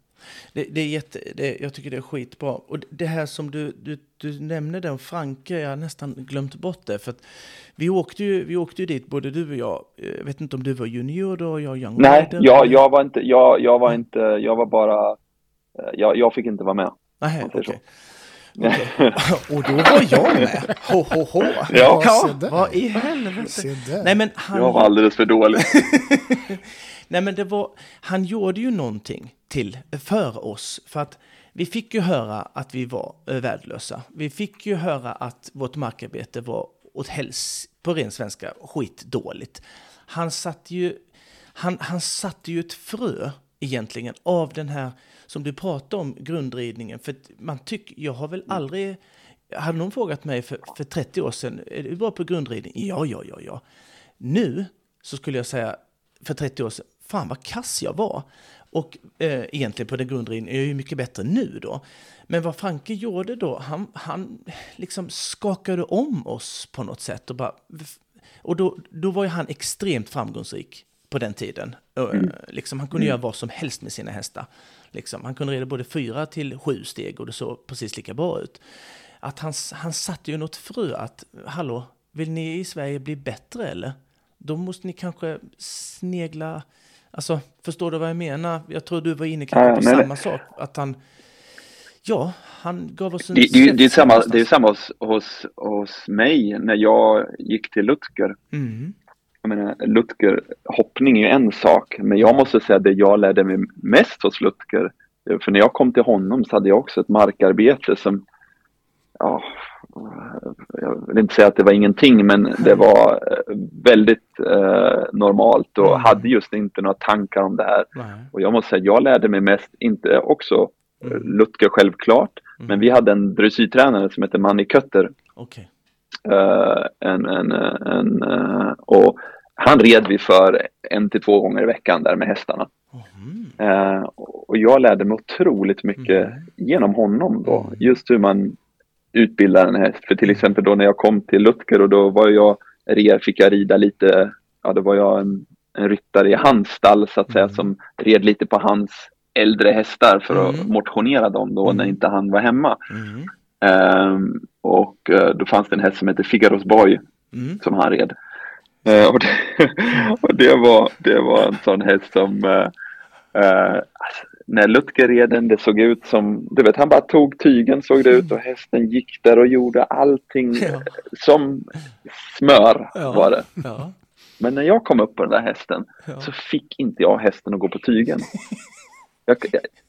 Det, det är jätte, det, jag tycker det är skitbra. Och det- här som du, du, du nämnde om Franke, jag har nästan glömt bort det. För att vi, åkte ju, vi åkte ju dit, både du och jag. Jag vet inte om du var junior då och jag young Nej, rider, jag, jag var inte, jag, jag var inte, jag var bara, eh, jag, jag fick inte vara med. Nej, okej. Okej. [LAUGHS] Och då var jag med. Ho, ho, ho. Ja. där. vad i helvete. Nej, men han, Jag var alldeles för dålig. [LAUGHS] Nej, men det var, han gjorde ju någonting till för oss. För att vi fick ju höra att vi var eh, värdelösa. Vi fick ju höra att vårt markarbete var åt häls, på ren svenska, skitdåligt. Han satte ju, han, han satte ju ett frö egentligen av den här, som du pratade om, grundridningen. För man tycker, jag har väl aldrig, hade någon frågat mig för, för 30 år sedan, är du bra på grundridning? Ja, ja, ja, ja. Nu så skulle jag säga, för 30 år sedan, fan vad kass jag var. Och eh, egentligen på den jag är ju mycket bättre nu då. Men vad Franke gjorde då, han, han liksom skakade om oss på något sätt. Och, bara, och då, då var ju han extremt framgångsrik på den tiden. Eh, Liksom, han kunde göra vad som helst med sina hästar. Liksom, han kunde rida både fyra till sju steg och det såg precis lika bra ut. Att han, han satte ju något frö att, hallå, vill ni i Sverige bli bättre eller? Då måste ni kanske snegla, alltså förstår du vad jag menar? Jag tror du var inne kanske Ja, på samma sak, att han, ja, han gav oss en Det, det, det, är samma, någonstans. det är samma hos, hos, hos mig när jag gick till Lutger. Mm, Jag menar, Lutger, hoppning är ju en sak, men jag måste säga att det jag lärde mig mest hos Lutger, för när jag kom till honom så hade jag också ett markarbete som, ja, jag vill inte säga att det var ingenting, men det var eh, väldigt eh, normalt och Mm. hade just inte några tankar om det här. nej, Och jag måste säga, jag lärde mig mest, inte också eh, Mm. Lutger självklart, Mm. men vi hade en dressyrtränare som hette Manny Kötter. okej. Eh, en, en, en, eh, och han red vi för en till två gånger i veckan där med hästarna. Mhm, Eh, och jag lärde mig otroligt mycket Mm. genom honom då. Mm. Just hur man utbildar en häst. För till exempel då när jag kom till Lutger och då var jag, red, fick jag rida lite, ja då var jag en, en ryttare i hans stall så att säga Mm. som red lite på hans äldre hästar för att Mm. motionera dem då när Mm. inte han var hemma. mm, Ehm, och eh, då fanns det en häst som hette Figaros Boy mm, som han red. Eh, och, det, [LAUGHS] och det, var, det var en sån häst som eh, eh, alltså, när Lutger red den, det såg ut som, du vet han bara tog tygen såg det ut och hästen gick där och gjorde allting Ja. som smör Ja. var det. ja, Men när jag kom upp på den där hästen så fick inte jag hästen att gå på tygen. [LAUGHS] Jag,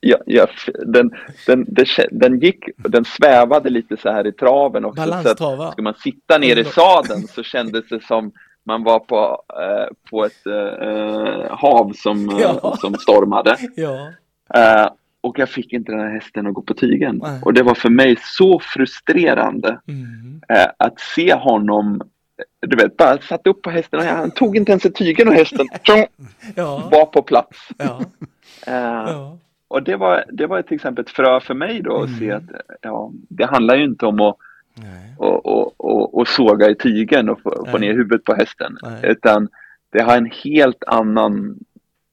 jag, jag, den, den, den, den gick, den svävade lite så här i traven också. Så att Balanstrava. Ska man sitta ner i sadeln så kändes det som man var på, eh, på ett eh, hav som, Ja. som stormade. Ja. Eh, och jag fick inte den här hästen att gå på tygen. Nej. Och det var för mig så frustrerande Mm. eh, att se honom, du vet, bara satt upp på hästen och han tog inte ens i tygen och hästen [LAUGHS] tjong, Ja. var på plats. Ja. Eh, Ja. Och det var, det var till exempel ett frö för mig då att Mm. se att ja, det handlar ju inte om att och, och, och, och såga i tygen och få, få ner huvudet på hästen. Nej. Utan det har en helt annan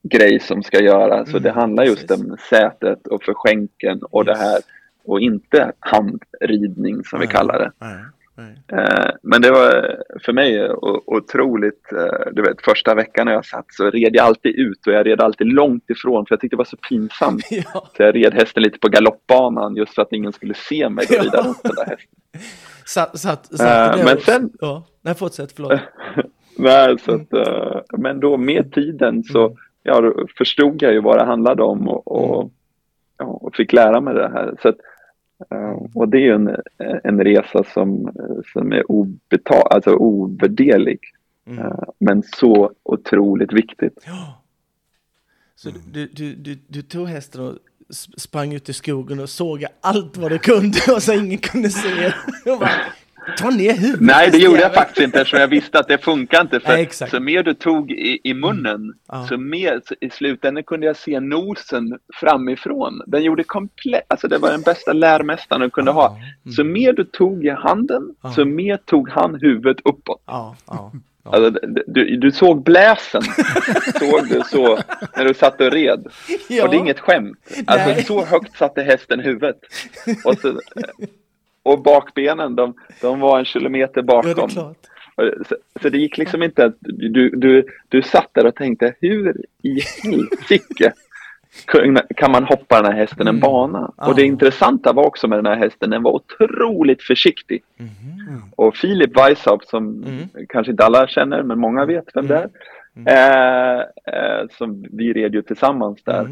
grej som ska göras. Så Mm, det handlar just precis. om sätet och förskänken och det här. Och inte handridning som vi Nej. kallar det. Nej. Nej. Eh, men det var för mig otroligt, eh, du vet första veckan när jag satt så red jag alltid ut och jag red alltid långt ifrån för jag tyckte det var så pinsamt. [LAUGHS] Ja. Så jag red hästen lite på galoppbanan just för att ingen skulle se mig gå vidare runt den där hästen. [LAUGHS] Satt, satt, satt Eh, men sen- Ja. Nej, fortsätt, förlåt. [LAUGHS] Nej, så att, eh, men då med tiden så Mm. Ja, då förstod jag ju vad det handlade om och, och, ja, och fick lära mig det här. Så att, eh, och det är en, en resa som, som är obetal, alltså ovärderlig. Mm. eh, Men så otroligt viktigt. Ja. Så du, du, du, du tog hästen och sprang ut i skogen och såg allt vad du kunde och så ingen kunde se. [LAUGHS] Och bara, Ta ner huvudet. Nej, det gjorde jag faktiskt inte eftersom jag visste att det funkar inte. För Nej, så mer du tog i, i munnen, Ja. så mer så i slutändan kunde jag se nosen framifrån. Den gjorde komplett, alltså det var den bästa lärmästaren du kunde ha. Ja. Så mer du tog i handen, Ja. så mer tog han huvudet uppåt. Alltså, du, du såg bläsen, [LAUGHS] såg du så, när du satt och red. ja. Och det är inget skämt. Nej. Alltså så högt satte hästen huvudet. Och, så, och bakbenen, de, de var en kilometer Ja, det bakom. klart. Och Så, så det gick liksom inte att du, du, du satt där och tänkte hur i helsike kan- man hoppa den här hästen en Mm. bana? Ja. Och det intressanta var också med den här hästen, den var otroligt försiktig. Mhm. Och Filip Weishaupt som Mm. kanske inte alla känner, men många vet vem det är. Mm. Eh, eh, som vi red ju tillsammans där.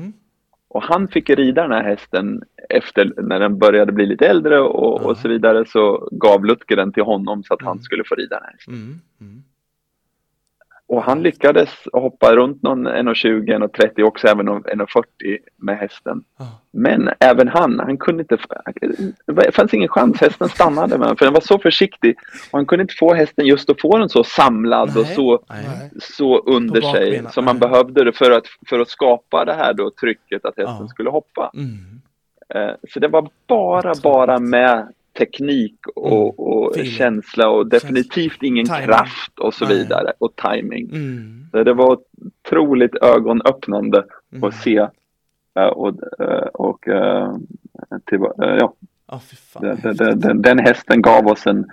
Mm. Och han fick rida den här hästen efter när den började bli lite äldre och, och så vidare så gav Lutger den till honom så att han Mm. skulle få rida den här hästen. Och han lyckades hoppa runt någon 1,20, 1,30 också även 1,40 med hästen. Ja. Men även han, han kunde inte, det fanns ingen chans, hästen stannade med för den var så försiktig. Och han kunde inte få hästen just att få den så samlad och Nej. så, Nej. så under sig som man nej. behövde det för att, för att skapa det här då trycket att hästen Ja. skulle hoppa. Mm. Eh, Så det var bara, bara med teknik och, och Feeling. känsla och definitivt ingen Timing. kraft och så Nej. vidare och timing. Mm. Så Det var otroligt ögonöppnande Mm. att se eh, och, eh, och eh, till, ja, fan. den, den, den, den hästen gav oss en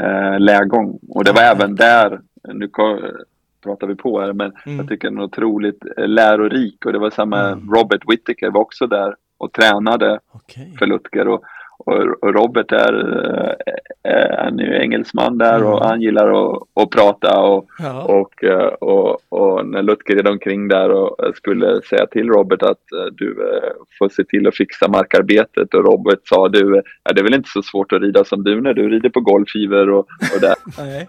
eh, lägång och det var Ja. även där, nu pratar vi på här, men Mm. jag tycker den är otroligt lärorik och det var samma, Mm. Robert Whittaker var också där och tränade Okej. för Lutger och, och, Robert är, eh, eh, han är engelsman där och Mm. han gillar att, att prata och, Ja. och, eh, och, och när Lutger red omkring där och skulle säga till Robert att du får se till att fixa markarbetet och Robert sa du, ja, det är väl inte så svårt att rida som du när du rider på golfskivor och, och där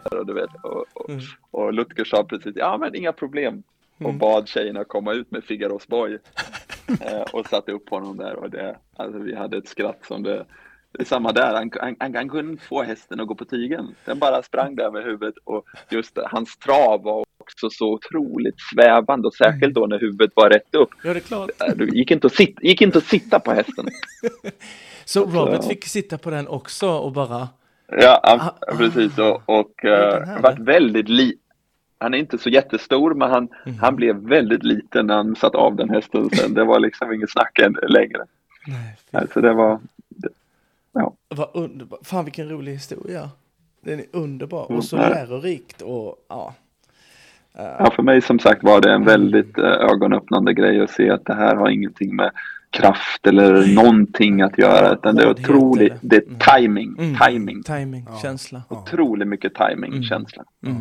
[LAUGHS] och du vet. Och, och, Mm. och Lutger sa precis, ja men inga problem. Och Mm. bad tjejerna komma ut med Figaros Boy. [LAUGHS] och satte upp honom där och det, alltså vi hade ett skratt som det, det är samma där, han, han, han, kunde inte få hästen att gå på tygen. Den bara sprang där med huvudet och just hans trav var också så otroligt svävande och särskilt då när huvudet var rätt upp. Ja, det är klart. Eh, Det gick inte att, sit, gick inte att sitta på hästen. [LAUGHS] Så Robert fick sitta på den också och bara... Ja, han, Ah, precis. Och, och uh, här. varit väldigt li Han är inte så jättestor, men han, Mhm. han blev väldigt liten när han satt av den hästen sen. Det var liksom inget snack än längre. Nej. Alltså det var... Vad underbart. Fan vilken rolig historia. Den är underbar Mm, och så nej. lärorikt och ja. Eh, Ja, för mig som sagt var det en väldigt eh, ögonöppnande grej att se att det här har ingenting med kraft eller någonting att göra, utan det är otroligt, det är Mm. timing, mm, timing, Timing, Ja. känsla. Ja. otroligt mycket timing, Mm. känsla. Mm.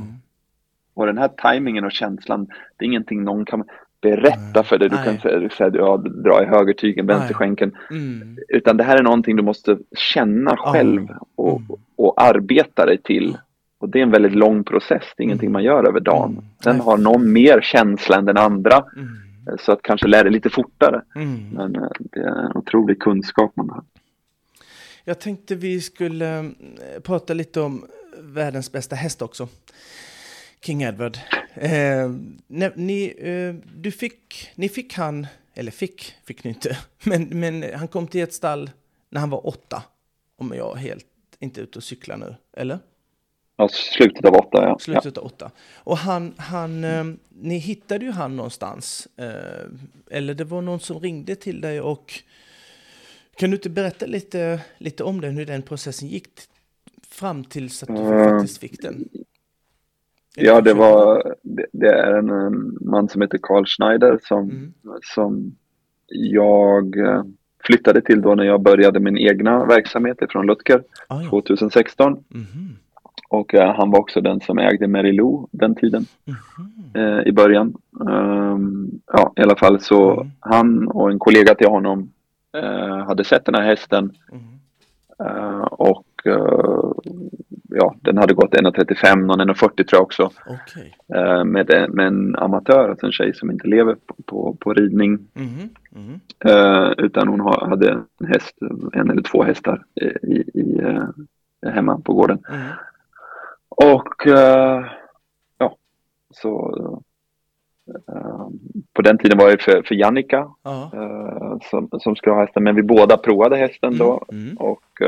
Och den här timingen och känslan, det är ingenting någon kan berätta för dig. Du Nej. kan säga, säga ja, dra i högertygen, Nej. vänsterskänken. Mm. Utan det här är någonting du måste känna själv och, Mm. och arbeta dig till. Och det är en väldigt lång process, det är ingenting man gör över dagen. Mm. Sen Nej. har någon mer känsla än den andra, Mm. så att kanske lär det lite fortare. Mm. Men eh, det är en otrolig kunskap man har. Jag tänkte vi skulle eh, prata lite om världens bästa häst också. King Edward. Eh, ne- ni, eh, du fick, ni fick han, eller fick, fick ni inte, [LAUGHS] men, men han kom till ett stall när han var åtta. Om jag helt inte är ute och cyklar nu, eller? Ja, slutet av åtta, ja. Slutet av åtta. Och han, han eh, ni hittade ju han någonstans. Eh, eller det var någon som ringde till dig och kan du inte berätta lite, lite om den, hur den processen gick fram tills att du Mm. faktiskt fick den? Ja, det var, det, det är en, en man som heter Carl Schneider som, Mm. som jag eh, flyttade till då när jag började min egna verksamhet från Lutker Ah, ja. 2016. Mhm. Och eh, han var också den som ägde Mary Lou den tiden Mhm. eh, i början. Ehm, ja, i alla fall så Mm. han och en kollega till honom eh, hade sett den här hästen eh, och eh, ja, den hade gått 1,35, någon 1,40 tror jag också. Okej. eh, med, med en amatör, alltså en tjej som inte lever på, på, på ridning. Mhm. Mhm. Eh, utan hon ha, hade en häst, en eller två hästar i, i, eh, hemma på gården. Mhm. Och eh, ja, så eh, på den tiden var det för, för Jannica Ja. eh, som, som skulle ha hästen, men vi båda provade hästen då. Mm. Och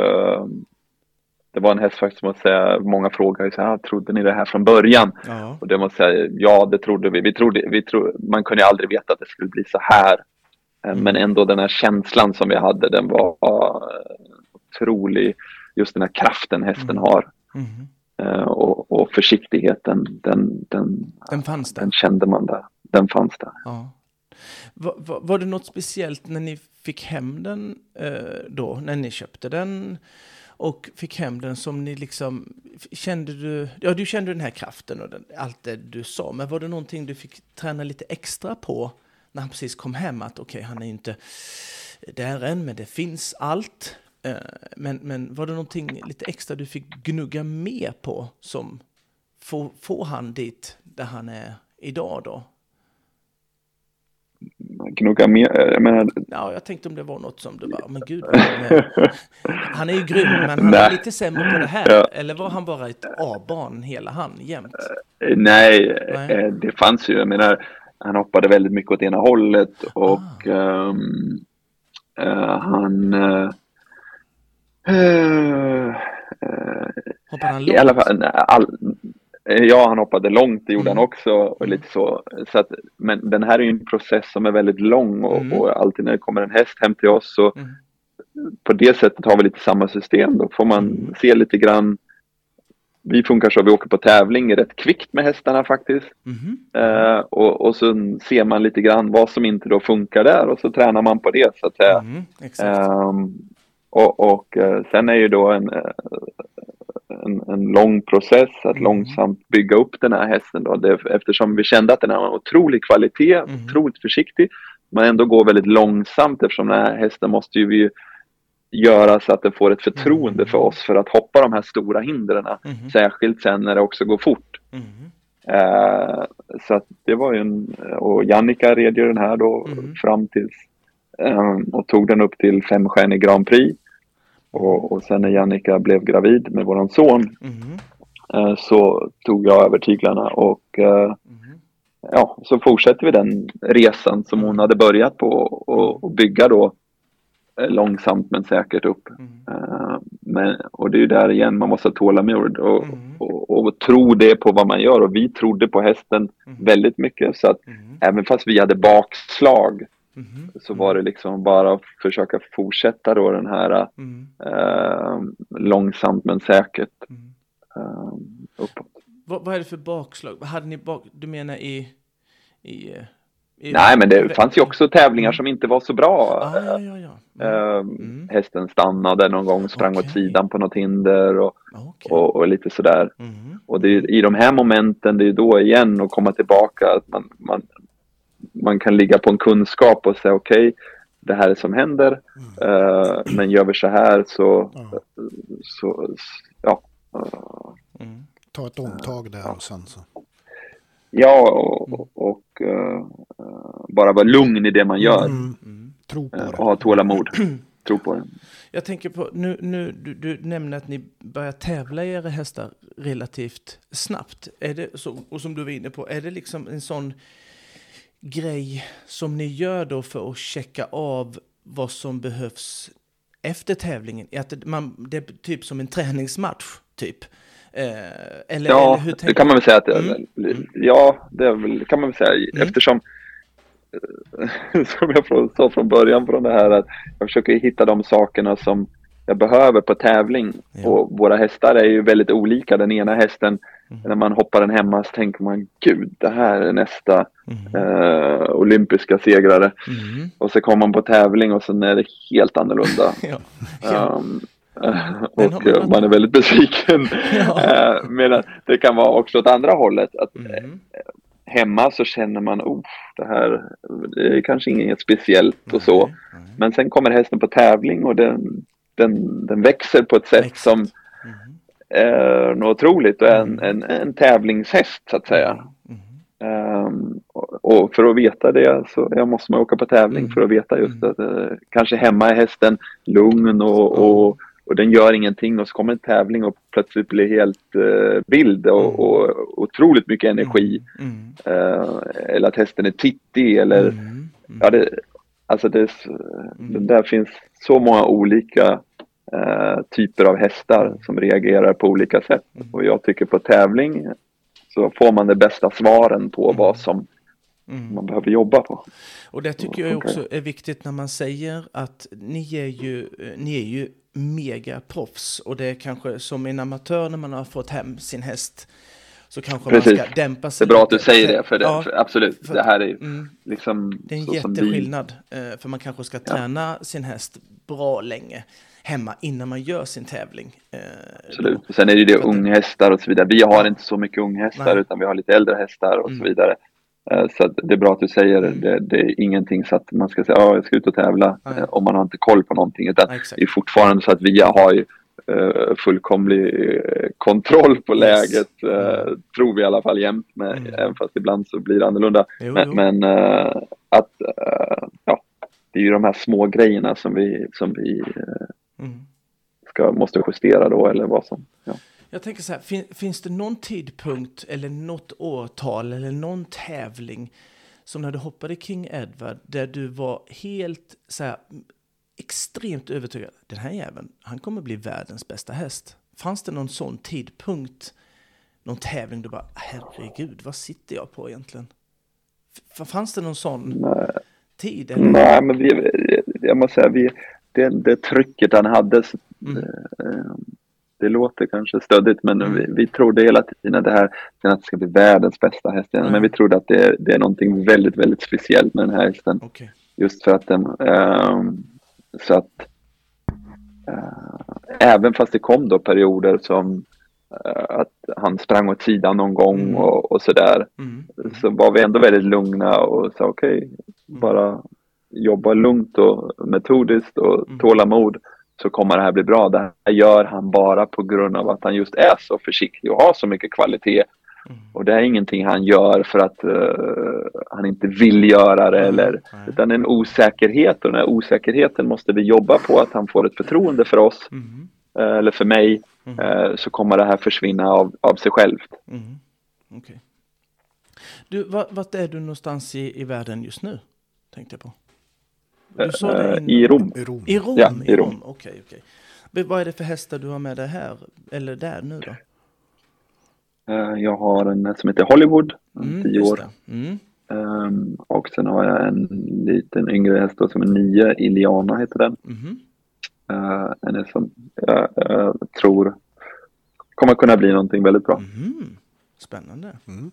det var en häst faktiskt, måste säga, många frågade så här, "Ah, trodde ni det här från början? Ja. Och det måste säga, ja det trodde vi. vi, trodde, vi tro, man kunde aldrig veta att det skulle bli så här. Eh, Men ändå den här känslan som vi hade, den var eh, otrolig. Just den här kraften hästen Mm. har. Mhm. Eh, Och, och försiktigheten, den, den, Den fanns där. den kände man där. Den fanns där. Ja. Va, va, var det något speciellt när ni fick hem den då, när ni köpte den och fick hem den som ni liksom, kände du, ja du kände den här kraften och den, allt det du sa, men var det någonting du fick träna lite extra på när han precis kom hem, att okej, han är ju inte där än, men det finns allt. Eh, men, men var det någonting lite extra du fick gnugga mer på som får, får han dit där han är idag då? Gnugga mer, jag menar, Ja, jag tänkte om det var något som du bara, men gud, han är, han är ju grym, men han är lite sämre på det här. Ja. Eller var han bara ett A-barn hela han jämt? eh, nej, Nej. eh, det fanns ju, jag menar, han hoppade väldigt mycket åt ena hållet och Ah. ehm, eh, han eh, eh, Hoppade han I långt? alla fall, all, ja, han hoppade långt, det gjorde Mm. han också. Och lite så, så att, men den här är ju en process som är väldigt lång och, Mm. och alltid när det kommer en häst hem till oss så Mm. på det sättet har vi lite samma system. Då får man Mm. se lite grann. Vi funkar så, vi åker på tävling rätt kvickt med hästarna faktiskt. Mhm. Eh, och, och så ser man lite grann vad som inte då funkar där och så tränar man på det så att säga. Ehm, och och eh, sen är ju då en, eh, en, en lång process att Mm. långsamt bygga upp den här hästen då. Det, eftersom vi kände att den har otrolig kvalitet, Mm. otroligt försiktig, men ändå går väldigt långsamt eftersom den här hästen måste ju vi göra så att den får ett förtroende Mm. för oss för att hoppa de här stora hindren. Mhm. Särskilt sen när det också går fort. Mhm. Eh, så att det var ju en, och Jannica red ju den här då Mm. fram tills eh, och tog den upp till femstjärnig Grand Prix. Och, och sen när Jannica blev gravid med våran son eh, så tog jag över tyglarna och Mhm. ja, så fortsätter vi den resan som hon hade börjat på och, och bygga då eh, långsamt men säkert upp. Eh, men, och det är ju där igen, man måste ha tålamod och, Mm. och, och, tro det på vad man gör. Och vi trodde på hästen Mm. väldigt mycket. Så att även fast vi hade bakslag Mhm. så var det liksom bara att försöka fortsätta då den här Mhm. eh, långsamt men säkert Mhm. eh, uppåt. Vad, vad är det för bakslag? Hade ni bak... Du menar i... i, eh, i Nej, men det fanns ju också tävlingar som inte var så bra. Ah, ja, ja, ja. Mm. Eh, Mm. Hästen stannade någon gång, sprang åt Okej. sidan på något hinder och, Okej. och, och lite sådär. Och det är, i de här momenten, det är då igen att komma tillbaka, att man, man, man kan ligga på en kunskap och säga okej, det här är som händer, eh, men gör vi så här så, Ja. så ja. eh, Mm. ta ett omtag där och sen så. Ja, och, och uh, bara vara lugn i det man gör. Mm. Mm. Tro på det. Och ha tålamod. [CLEARS THROAT] Tro på det. Jag tänker på, nu, nu du, du nämner att ni börjar tävla i era hästar relativt snabbt. Är det så, och som du var inne på, är det liksom en sån grej som ni gör då för att checka av vad som behövs efter tävlingen? Att det, man, det är typ som en träningsmatch, typ? Eh, eller, ja, eller hur det kan man väl säga att. Mm. Ja, det väl, kan man väl säga. Mm. Eftersom, [LAUGHS] som jag sa från början från det här, att jag försöker hitta de sakerna som jag behöver på tävling. Ja. Och våra hästar är ju väldigt olika. Den ena hästen, mm. när man hoppar den hemma så tänker man gud, det här är nästa mm. eh, olympiska segrare. Mm. Och så kommer man på tävling och sen är det helt annorlunda. [LAUGHS] ja. Ja. Um, och man är väldigt besviken. [LAUGHS] Ja. [LAUGHS] Eh, medan det kan vara också åt andra hållet. Att mm. Hemma så känner man, oh, det här det är kanske inget speciellt och så. Men sen kommer hästen på tävling och den, den, den växer på ett sätt växer. som mm. är något otroligt och en, en, en tävlingshäst så att säga. Um, och för att veta det så jag måste man åka på tävling mm. för att veta just att uh, kanske hemma är hästen lugn och, och, och den gör ingenting och så kommer en tävling och plötsligt blir helt uh, vild och, mm. och, otroligt mycket energi. Mm. Uh, eller att hästen är tittig eller mm. Mm. ja, det, alltså det, mm. där finns så många olika uh, typer av hästar som reagerar på olika sätt. Och jag tycker på tävling så får man de bästa svaren på vad som Mm. man behöver jobba på. Och det tycker jag också är viktigt när man säger att ni är ju, ni är ju megaproffs och det är kanske som en amatör när man har fått hem sin häst så kanske Precis. man ska dämpa sig Det är bra att du säger det, för, det, ja, för absolut, för, det här är mm, liksom... Det är en jätteskillnad, vi... Eh, för man kanske ska träna ja. sin häst bra länge hemma innan man gör sin tävling. Eh, absolut, då. sen är det ju det unghästar och så vidare. Vi har inte så mycket unghästar utan vi har lite äldre hästar och mm. så vidare. Eh, så det är bra att du säger mm. det. Det är ingenting så att man ska säga att jag ska ut och tävla Nej. om man har inte koll på någonting. Utan Nej, det är fortfarande så att vi har ju fullkomlig kontroll på läget. Uh, tror vi i alla fall jämt. Med, mm. Även fast ibland så blir det annorlunda. Jo, men, jo. men att ja, det är ju de här små grejerna som vi, som vi mm. ska, måste justera då eller vad som. Ja. Jag tänker så här, fin, finns det någon tidpunkt eller något årtal eller någon tävling som när du hoppade King Edward där du var helt så här extremt övertygad. Den här jäveln, han kommer bli världens bästa häst. Fanns det någon sån tidpunkt, någon tävling du bara, herregud, vad sitter jag på egentligen? F fanns det någon sån Nej. tid? Eller? Nej, men vi, jag måste säga, vi, det, det trycket han hade, mm. eh, det låter kanske stödigt men mm. vi, vi trodde hela tiden att det här att det ska bli världens bästa häst. Mm. Men vi trodde att det, det, är någonting väldigt, väldigt speciellt med den här hästen. Okay. Just för att den, um, så att uh, även fast det kom då perioder som uh, att han sprang åt sidan någon gång mm. och, och sådär. Mm. Så var vi ändå väldigt lugna och sa okej, okay, mm. bara jobba lugnt och metodiskt och mm. tålamod så kommer det här bli bra. Det här gör han bara på grund av att han just är så försiktig och har så mycket kvalitet. Mm. Och det är ingenting han gör för att uh, han inte vill göra det mm. eller utan en osäkerhet och den här osäkerheten måste vi jobba på att han får ett förtroende för oss uh, eller för mig uh, så kommer det här försvinna av, av sig självt. Okay. Du, vart är du någonstans i, i världen just nu? Tänkte jag på. Du sa det in... I Rom. I Rom, I Rom. Ja, i Rom. Okej, okay, okej. Okay. Vad är det för hästar du har med dig här, eller där nu då? Eh, jag har en som heter Hollywood, mm, 10 år. Mm. Um, och sen har jag en liten yngre häst som är nio, Iliana heter den. Mm. Uh, en är som jag, jag, tror kommer kunna bli någonting väldigt bra. Mm. Spännande. Mm.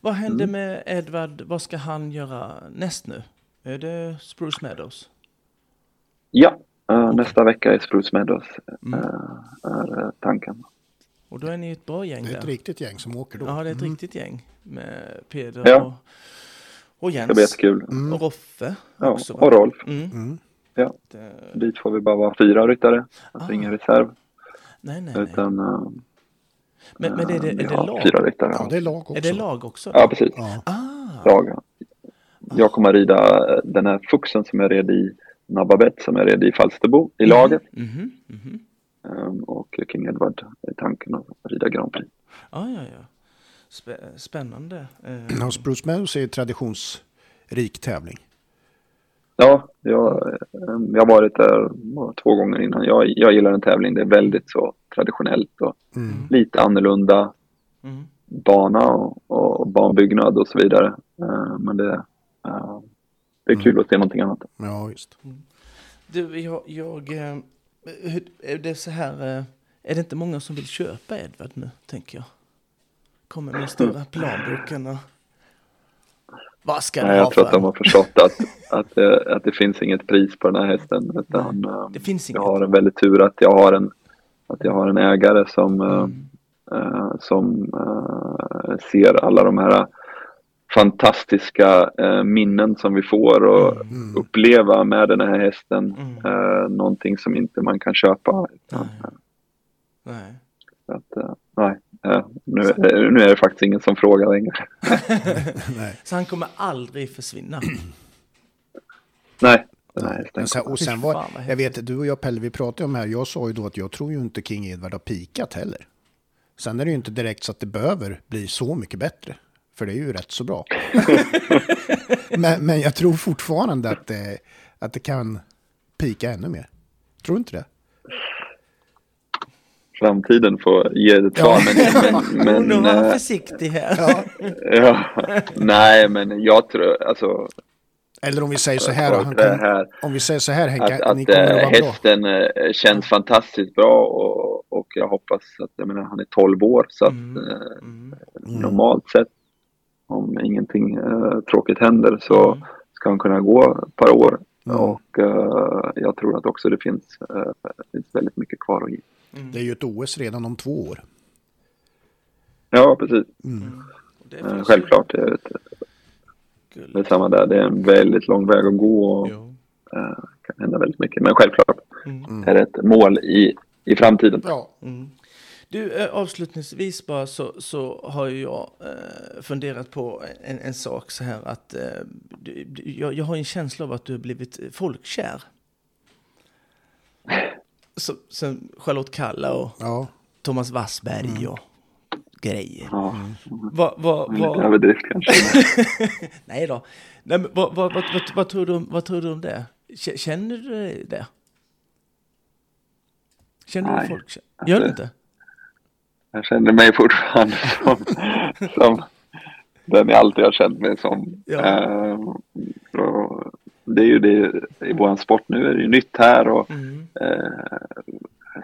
Vad händer mm. med Edvard? Vad ska han göra näst nu? Är det Spruce Meadows? Ja, uh, nästa vecka är Spruce Meadows mm. uh, är uh, tanken. Och då är ni ett bra gäng Det är ett där. riktigt gäng som åker då. Ja, det är ett mm. riktigt gäng med Peder ja. och, och Jens. Det blir jättekul. Mm. Och Roffe ja, också. Och Rolf. Mm. mm. Ja, det... dit får vi bara vara fyra ryttare. Alltså ah. ingen reserv. Nej, nej, Utan, nej. Men, men är det, är det lag? Fyra ryttare. Ja, det är lag också. Är det lag också? Ja, precis. Ah, lag. Jag kommer att rida den här Fuxen som jag red i Nababet som jag red i Falsterbo i laget. mhm, mhm. Ehm, Och King Edward är tanken att rida Grand Prix. Ja, ja, ja. Spä- Spännande. Eh, Hos Bruce Meadows är det traditionsrik tävling. Ja, jag, ehm, jag har varit där två gånger innan. Jag, jag gillar en tävling. Det är väldigt så traditionellt och Mm. lite annorlunda mm. bana och, och banbyggnad och så vidare. Ehm, Men det, eh, det är kul att se någonting annat. Ja, just. Du, jag... jag eh, är det så här... eh, Är det inte många som vill köpa Edvard nu, tänker jag? Kommer med stora planboken och... Vad ska Nej, jag tror att de har förstått att, att, det, att det finns inget pris på den här hästen. Utan, ehm, Det finns jag inget. har en väldigt tur att jag har en, att jag har en ägare som, eh, Mm. eh, som eh, ser alla de här fantastiska eh, minnen som vi får och Mm. uppleva med den här hästen. Mm. Eh, någonting som inte man kan köpa. Utan, Nej. Nej. att, eh, nej, eh, nu, eh, nu är det faktiskt ingen som frågar längre. [LAUGHS] Nej. Så han kommer aldrig försvinna. [CLEARS THROAT] nej. Men sen, och sen var, jag vet, du och jag Pelle, vi pratade om det här. Jag sa ju då att jag tror ju inte King Edward har pikat heller. Sen är det ju inte direkt så att det behöver bli så mycket bättre. För det är ju rätt så bra. [LAUGHS] men, men jag tror fortfarande att det, att det kan pika ännu mer. Tror du inte det? Framtiden får ge ett svar. Men, men, nu [LAUGHS] men, var han eh, försiktig här. Ja. [LAUGHS] ja, nej, men jag tror, alltså, Eller om vi säger så här, han det kom, här om vi säger så här Henke, att, att ni kommer eh, att vara bra. hästen eh, känns fantastiskt bra och, och jag hoppas att, jag menar han är 12 år så att Mm. eh, Mm. normalt sett om ingenting eh, tråkigt händer så Mm. ska han kunna gå ett par år Mm. och eh, jag tror att också det finns, eh, finns väldigt mycket kvar att ge. Mm. Det är ju ett OS redan om två år. Ja, precis. Mm. Det Eh, självklart. Det är, ett, det är samma där. Det är en väldigt lång väg att gå och eh, kan hända väldigt mycket. Men självklart Mm. är det ett mål i, i framtiden. Ja. Mm. Du, eh, avslutningsvis bara så, så har jag eh, funderat på en, en sak så här att eh, du, du- jag, jag har en känsla av att du har blivit folkkär. Så, sen Charlotte Kalla och ja. Thomas Wassberg och grejer. Ja, Vad, vad, en liten vad, överdrift kanske. [LAUGHS] nej då. Nej, men vad, vad, vad, vad, vad, tror du, om- vad tror du om det? Känner du det? Känner du Nej, folkkär? Gör du alltså- inte? Jag känner mig fortfarande [LAUGHS] som, som den jag alltid har känt mig som. Ja. Eh, och det är ju det i vår sport nu är det ju nytt här och Mm. eh,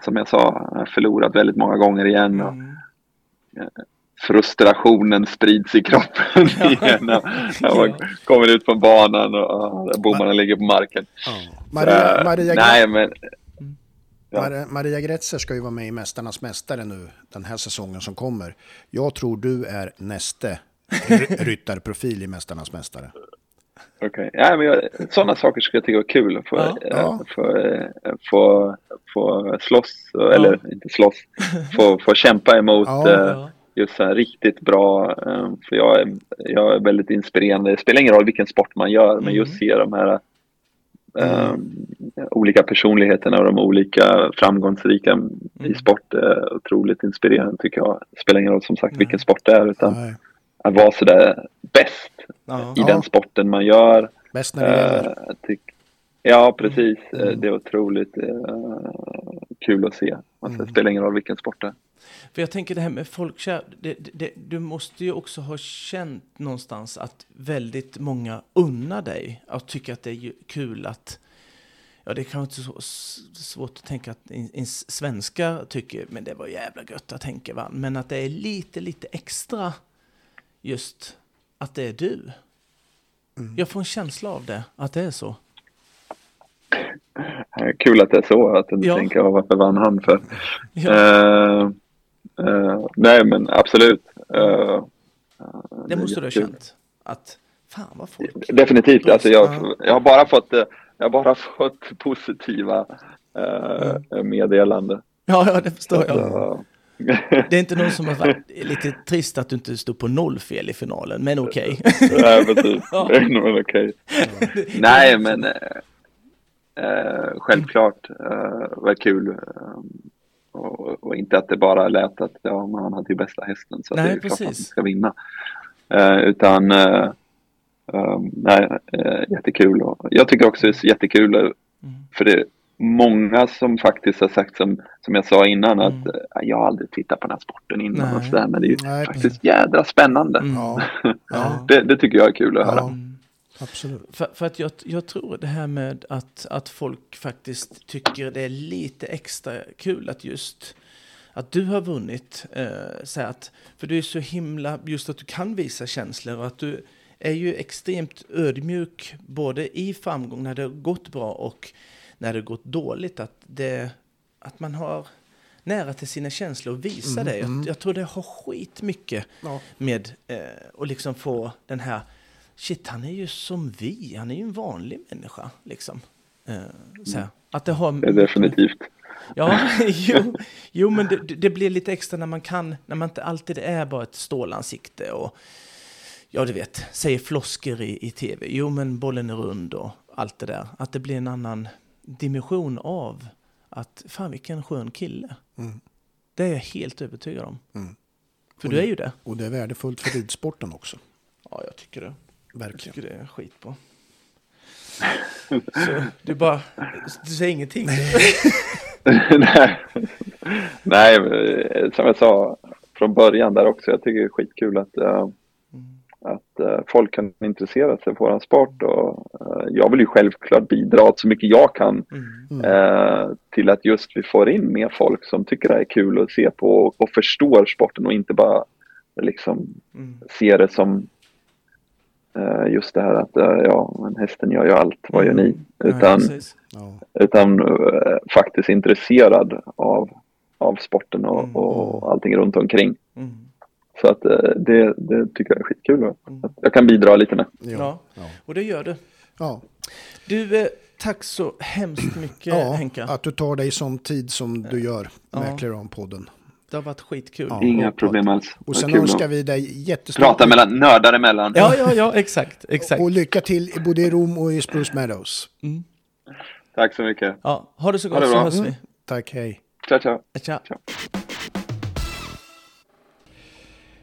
som jag sa, jag har förlorat väldigt många gånger igen och Mm. frustrationen sprids i kroppen [LAUGHS] igen när, man Ja. kommer ut på banan och uh, bommarna ligger på marken. ja. Maria, Eh, Maria, nej, men Ja. Maria, Gretzer ska ju vara med i Mästarnas Mästare nu den här säsongen som kommer. Jag tror du är näste ry- [LAUGHS] ryttarprofil i Mästarnas Mästare. Okej, ja, men jag, sådana saker skulle jag tycka var kul. Att få, Ja. Ja. få, eh, få, få slåss, eller inte slåss, [LAUGHS] få, få kämpa emot Ja, Ja. just så här riktigt bra. För jag är, jag är väldigt inspirerande. Det spelar ingen roll vilken sport man gör, men Mm. just se de här eh, olika personligheterna och de olika framgångsrika i sport är otroligt inspirerande tycker jag. Det spelar ingen roll som sagt Nej. vilken sport det är, utan Nej. att vara sådär bäst Ja. i Ja. den sporten man gör. Bäst när det gäller. Eh, jag tyck- ja, precis. Eh, Mm. Det är otroligt eh, kul att se. Alltså, Mm. Det spelar ingen roll vilken sport det är. För jag tänker det här med folkkär, det, det, du måste ju också ha känt någonstans att väldigt många unnar dig och tycker att det är kul att Ja, det är kanske inte så svårt att tänka att en, en svenska tycker, men det var jävla gött att tänka va. Men att det är lite, lite extra just att det är du. Jag får en känsla av det, att det är så. Eh, Kul att det är så, att du Ja. tänker "Ja, varför vann han för? Ja, Eh, eh, nej, men absolut. Eh, det måste du ha känt. Att fan vad folk... Definitivt. Alltså, jag, Ja. jag har bara fått, eh, jag har bara [LAUGHS] fått positiva eh, meddelanden. Ja, ja, det förstår jag. Så, [LAUGHS] Det är inte någon som har varit lite trist att du inte stod på noll fel i finalen, men okej. [LAUGHS] Nej, precis. Ja. Men okej. Nej, men eh, självklart eh, var kul. Och, och inte att det bara lät att ja, men han hade ju bästa hästen så att Nej, det är klart att han precis. ska vinna. Eh, utan eh, eh, nej, eh, jättekul. Och jag tycker också det är jättekul eh, Mm. för det är många som faktiskt har sagt som, som jag sa innan Mm. att eh, jag har aldrig tittat på den här sporten innan Nej. och sådär, men det är ju Nej, faktiskt jädra spännande. Mm. Ja, ja, [LAUGHS] Det, det tycker jag är kul att höra. ja Mm. Absolut. För, för att jag, jag tror det här med att, att folk faktiskt tycker det är lite extra kul att just att du har vunnit. Eh, så att, för du är så himla, just att du kan visa känslor och att du är ju extremt ödmjuk både i framgång när det har gått bra och när det har gått dåligt. Att, det, att man har nära till sina känslor och visa det. Jag, jag tror det har skit mycket Ja. med eh, och liksom få den här shit han är ju som vi, han är ju en vanlig människa liksom. Eh, så här. Att det har Det är definitivt. Ja, [LAUGHS] jo, jo men det, det blir lite extra när man kan, när man inte alltid är bara ett stålansikte och ja du vet, säger flosker i, i tv. Jo men bollen är rund och allt det där. Att det blir en annan dimension av att fan vilken skön kille. Mm. Det är jag helt övertygad om. Mm. För du är ju det. Och det är värdefullt för ridsporten också. Ja, jag tycker det. Jag Verkligen. tycker det är skit på. [LAUGHS] Så du bara, du säger ingenting. Nej. [LAUGHS] Nej, men, som jag sa från början där också, jag tycker det är skitkul att, eh, att eh, folk kan intressera sig för vår sport och eh, jag vill ju självklart bidra så mycket jag kan Mm. eh, till att just vi får in mer folk som tycker det är kul att se på och, och förstår sporten och inte bara liksom Mm. ser det som eh, just det här att eh, ja, men hästen gör ju allt, vad gör ni? Nej, Utan. Ja. utan eh, faktiskt intresserad av, av sporten och, Mm. och allting runt omkring. Mm. Så att eh, det, det tycker jag är skitkul. Att Mm. att jag kan bidra lite med. Ja. Ja. Ja. Och det gör du. Ja. Du, eh, tack så hemskt mycket ja, Henka. att du tar dig sån tid som du gör Ja. med Clearon-podden. Det har varit skitkul. Ja. Ja, Inga problem alls. Och sen önskar vi dig jättestort Prata mellan nördar emellan. ja, ja, exakt. [LAUGHS] exakt. och lycka till i både i Rom och i Spruce Meadows. Mm. Tack så mycket. Ja, ha det så gott det så hörs Mm. vi. Tack, hej. Ciao, ciao. Tja.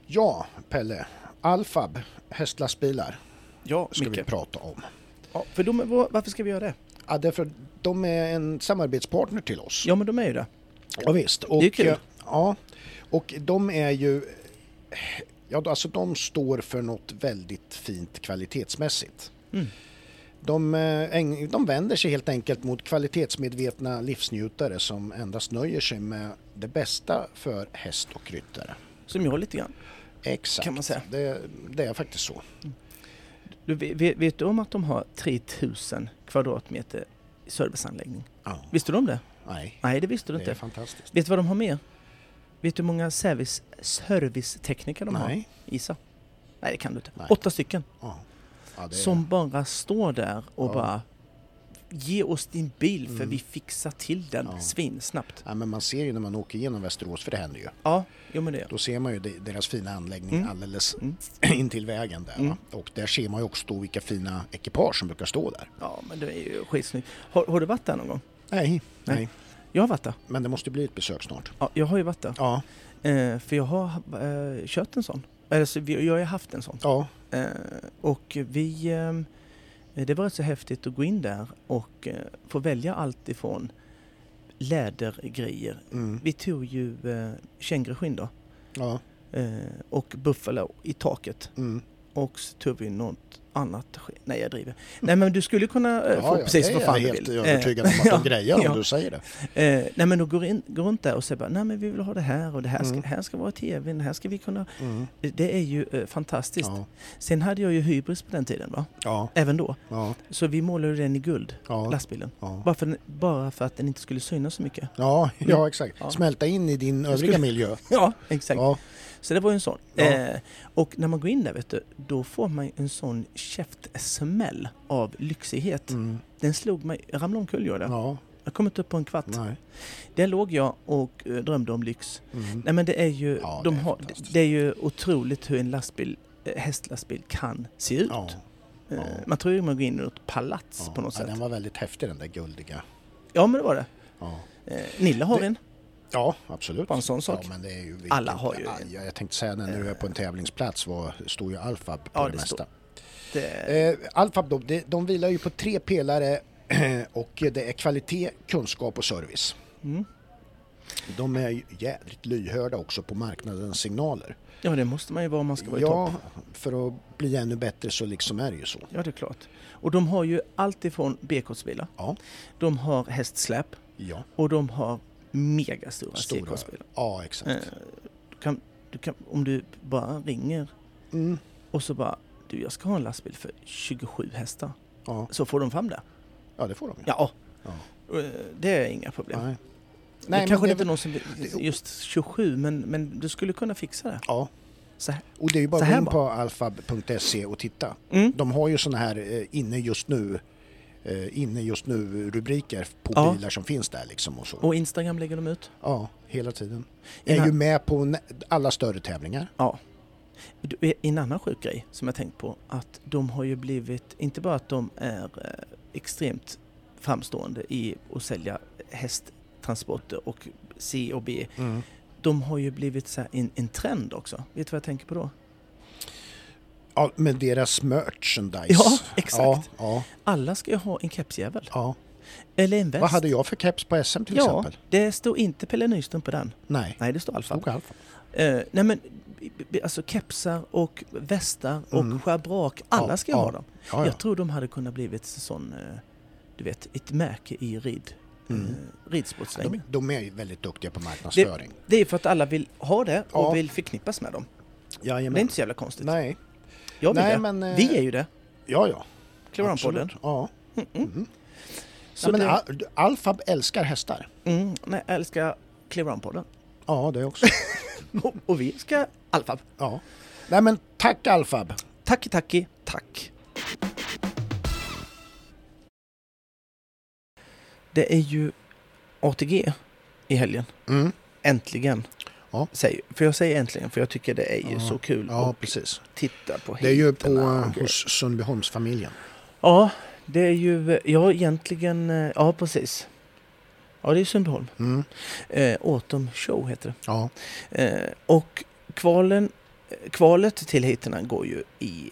Ja, Pelle. Alfab, hästlastbilar, Ja, ska vi Micke. prata om. Ja, för de, var- varför ska vi göra det? Ja, därför de är en samarbetspartner till oss. Ja, men de är ju det. Ja, visst. Och, Det är kul. Ja, och de är ju... Ja, alltså de står för något väldigt fint kvalitetsmässigt. Mm. De, eh, de vänder sig helt enkelt mot kvalitetsmedvetna livsnjutare som endast nöjer sig med det bästa för häst och ryttare. Som jag lite grann. Exakt. Kan man säga. Det, det är faktiskt så. Du, vet, vet du om att de har 3000 kvadratmeter serviceanläggning? Ja. Visste du om det? Nej, Nej, det visste du det är inte. fantastiskt. Vet du vad de har mer? Vet du hur många service, servicetekniker de har? Nej. Isa? Nej, det kan du inte. Nej. Åtta stycken. Ja. Ja, är- Som bara står där och Ja. bara Ge oss din bil för Mm. vi fixar till den Ja. svinsnabbt. Ja, men man ser ju när man åker igenom Västerås, för det händer ju. Ja, jo men det. Då ser man ju de- deras fina anläggning Mm. alldeles Mm. [CLEARS THROAT] in till vägen där. Mm. Och där ser man ju också då vilka fina ekipage som brukar stå där. Ja, men det är ju skitsnyggt. Har, har du varit där någon gång? Nej, Nej. nej. Jag har varit där. Men det måste bli ett besök snart. Ja, jag har ju varit där. Ja, Eh, för jag har eh, kört en sån. Alltså, jag har haft en sån. ja, Eh, och vi... Eh, det var rätt så häftigt att gå in där och eh, få välja allt ifrån lädergrejer. mm, Vi tog ju eh, känguruskinn då. ja, Eh, och buffalo i taket. mm. Och så tog vi något annat. Nej, jag driver. Nej, men du skulle kunna eh, ja, få ja, precis vad är fan jag du helt vill. övertygad Eh, om att [LAUGHS] ja, de grejer ja. om du säger det. Eh, nej men då går, in, går runt där och säger bara, nej men vi vill ha det här och det här ska, Mm. här ska vara tvn, här ska vi kunna... Mm. Det är ju eh, fantastiskt. Ja, Sen hade jag ju hybris på den tiden va? ja, Även då. ja, Så vi målade den i guld, ja, lastbilen. ja. Bara för, bara för att den inte skulle synas så mycket. Ja, ja, exakt. Ja. Smälta in i din övriga skulle- miljö. [LAUGHS] Ja, exakt. Ja, Så det var ju en sån. Ja. Eh, och när man går in där vet du, då får man en sån käftsmäll av lyxighet. mm. Den slog mig, jag ramlade omkull gjorde jag. ja. Jag kom inte upp på en kvart. Nej. Där låg jag och eh, drömde om lyx. Mm. Nej men det är ju, Ja, de det är har, det är ju otroligt hur en lastbil, eh, hästlastbil kan se ut. Ja, Eh, ja. Man tror ju man går in i något palats ja. på något ja, sätt. den var väldigt häftig den där guldiga. Ja men det var det. Ja, Eh, Nilla har Det- en. Ja absolut. Bara en sån sak. Ja, men det är ju vilket- Alla har ju jag, jag tänkte säga när du är på en tävlingsplats var, står ju Alfab på Ja, det, det mesta. Det, Eh, Alfab de, de vilar ju på tre pelare [CLEARS THROAT] och det är kvalitet, kunskap och service. mm. De är jädrigt lyhörda också på marknadens signaler. Ja det måste man ju vara om man ska vara i Ja, topp. för att bli ännu bättre så liksom är det ju så. Ja det är klart. Och de har ju allt ifrån B-kortsbilar. Ja. De har hästsläp Ja, och de har megastora Stora. C-kortsbilar. ja exakt. Eh, du kan, du kan, om du bara ringer Mm. och så bara du jag ska ha en lastbil för 27 hästar. Ja. Så får de fram det. ja, det får de ju. Ja, Ja. Eh, det är inga problem. Nej. det Nej, kanske men inte det är är väl- någon som just 27 men, men du skulle kunna fixa det. Ja, Så här. och det är ju bara att gå in på alfab.se och titta. Mm. De har ju såna här eh, inne just nu inne just nu rubriker på Ja. bilar som finns där liksom och så. Och Instagram lägger de ut. Ja, hela tiden. En Är ju med på alla större tävlingar. Ja. Eh, En annan sjuk grej som jag tänkt på att de har ju blivit, inte bara att de är eh, extremt framstående i att sälja hästtransporter och C och B. De har ju blivit så här en, en trend också. Vet du vad jag tänker på då? Ja, med deras merchandise. Ja, exakt. Ja, ja, Alla ska ju ha en kepsjävel. ja. Eller en väst. Vad hade jag för keps på SM till Ja, exempel? det står inte Pelle Nyström på den. Nej, Nej, det står Alfa. stod Alfa. Eh, nej men, alltså kepsar och västar och Mm. schabrak, alla Ja, ska ja. ha dem. Ja, ja. Jag tror de hade kunnat blivit sån, eh, du vet, ett märke i rid, Mm. eh, ridsportsvängen. De, de är ju väldigt duktiga på marknadsföring. Det är för att alla vill ha det och Ja. vill förknippas med dem. Det är Jajamän. inte så jävla konstigt. Nej, Jag vill Nej, det. men, eh, Vi är ju det. ja ja. Clearon-podden. Absolut. Ja. Mm, mm. Mm. Så Nej, men det, Al- Alfab älskar hästar. mm, nej, älskar Clearon-podden. Ja, det också. [LAUGHS] och, och vi ska Alfab. ja. Nej men tack Alfab. Tack, tacki, tack. Det är ju ATG i helgen. Mm. Äntligen. Ja. Säger, för jag säger äntligen för jag tycker det är ju Ja. så kul Ja, att precis. titta på Det är ju på, och hos Sundbyholmsfamiljen. Ja, det är ju, ja egentligen, eh, ja precis. Ja det är Sundbyholm. Mm. Eh, Autumn Show heter Ja. det. Eh, och kvalen, kvalet till heaterna går ju i,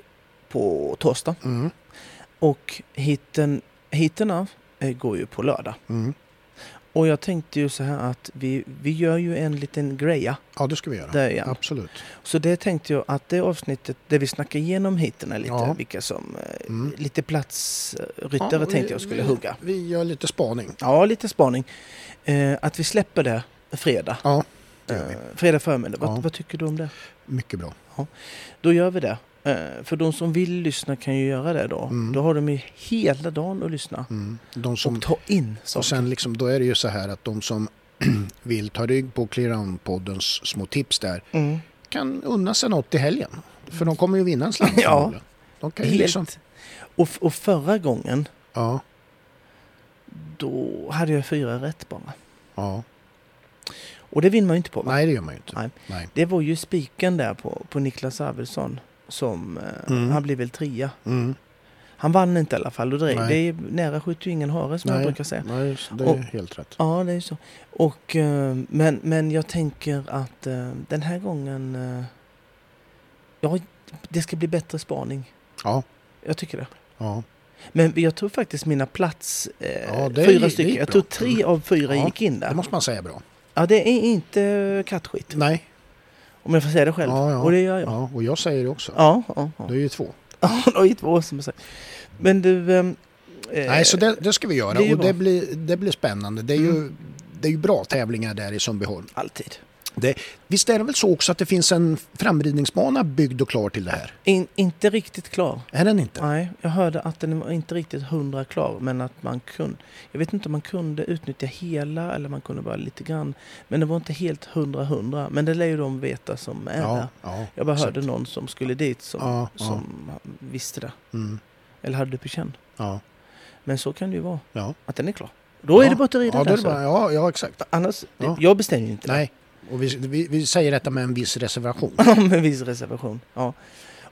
på torsdag. Mm. Och hitten, hitterna eh, går ju på lördag. Mm. Och jag tänkte ju så här att vi, vi gör ju en liten greja Ja, det ska vi göra. där igen. Absolut. Så det tänkte jag att det avsnittet där vi snackar igenom hitterna lite, Ja. vilka som, eh, Mm. lite platsryttare Ja, tänkte vi- jag skulle vi, hugga. Vi gör lite spaning. Ja, lite spaning. Eh, att vi släpper det fredag. Ja, det gör vi. Eh, fredag förmiddag. Ja. Vad, vad tycker du om det? Mycket bra. Då gör vi det. Eh, för de som vill lyssna kan ju göra det då. Mm. Då har de ju hela dagen att lyssna. Mm. De som, Och ta in och saker. sen liksom, då är det ju så här att de som [CLEARS THROAT] vill ta rygg på Clearown-poddens små tips där Mm. kan unna sig något i helgen. För de kommer ju vinna en slant. [LAUGHS] Ja. De kan Helt. liksom, Och, och förra gången, ja, då hade jag fyra rätt bara. ja. Och det vinner man ju inte på va? Nej, det gör man ju inte. Nej. Nej. Det var ju spiken där på, på Niklas Arvidsson som, eh, Mm. han blev väl trea. Mm. Han vann inte i alla fall och det, det är nära skjuter ju ingen hare som jag Nej. brukar säga. Nej, det är Och- helt rätt. Ja, det är så. Och, eh, men, men jag tänker att eh, den här gången... Ja, det ska bli bättre spaning. Ja, Jag tycker det. ja. Men jag tror faktiskt mina plats... Ja, fyra stycken. Jag tror tre av fyra Ja, gick in där. Det måste man säga bra. Ja, det är inte kattskit. Nej. Om jag får säga det själv. Ja, ja. Och det gör jag. Ja, och jag säger det också. Ja, ja, ja. Det är ju två. [LAUGHS] Ja, det var ju två som jag säger. Men du... ehm, eh, Nej, så det, det ska vi göra. det är ju och det blir, det blir spännande. Det är, ju, Mm. det är ju bra tävlingar där i Sundbyholm. Alltid. Visst är det väl så också att det finns en framridningsbana byggd och klar till det här? In, inte riktigt klar. Är den inte? Nej, jag hörde att den var inte riktigt hundra klar, men att man kunde... Jag vet inte om man kunde utnyttja hela eller man kunde bara lite grann. Men det var inte helt hundra hundra. Men det lär ju de veta som är där. Ja, ja. Jag bara hörde att- någon som skulle dit som, Ja, ja. som visste det. Mm, Eller hade det på känn. ja, Men så kan det ju vara. ja. Att den är klar. Då är Ja. det rida ja, där. är det så. bara, ja, ja, exakt. Annars, Ja. jag bestämmer ju inte Nej, och vi, vi, vi säger detta med en viss reservation. [LAUGHS] med en viss reservation. Ja.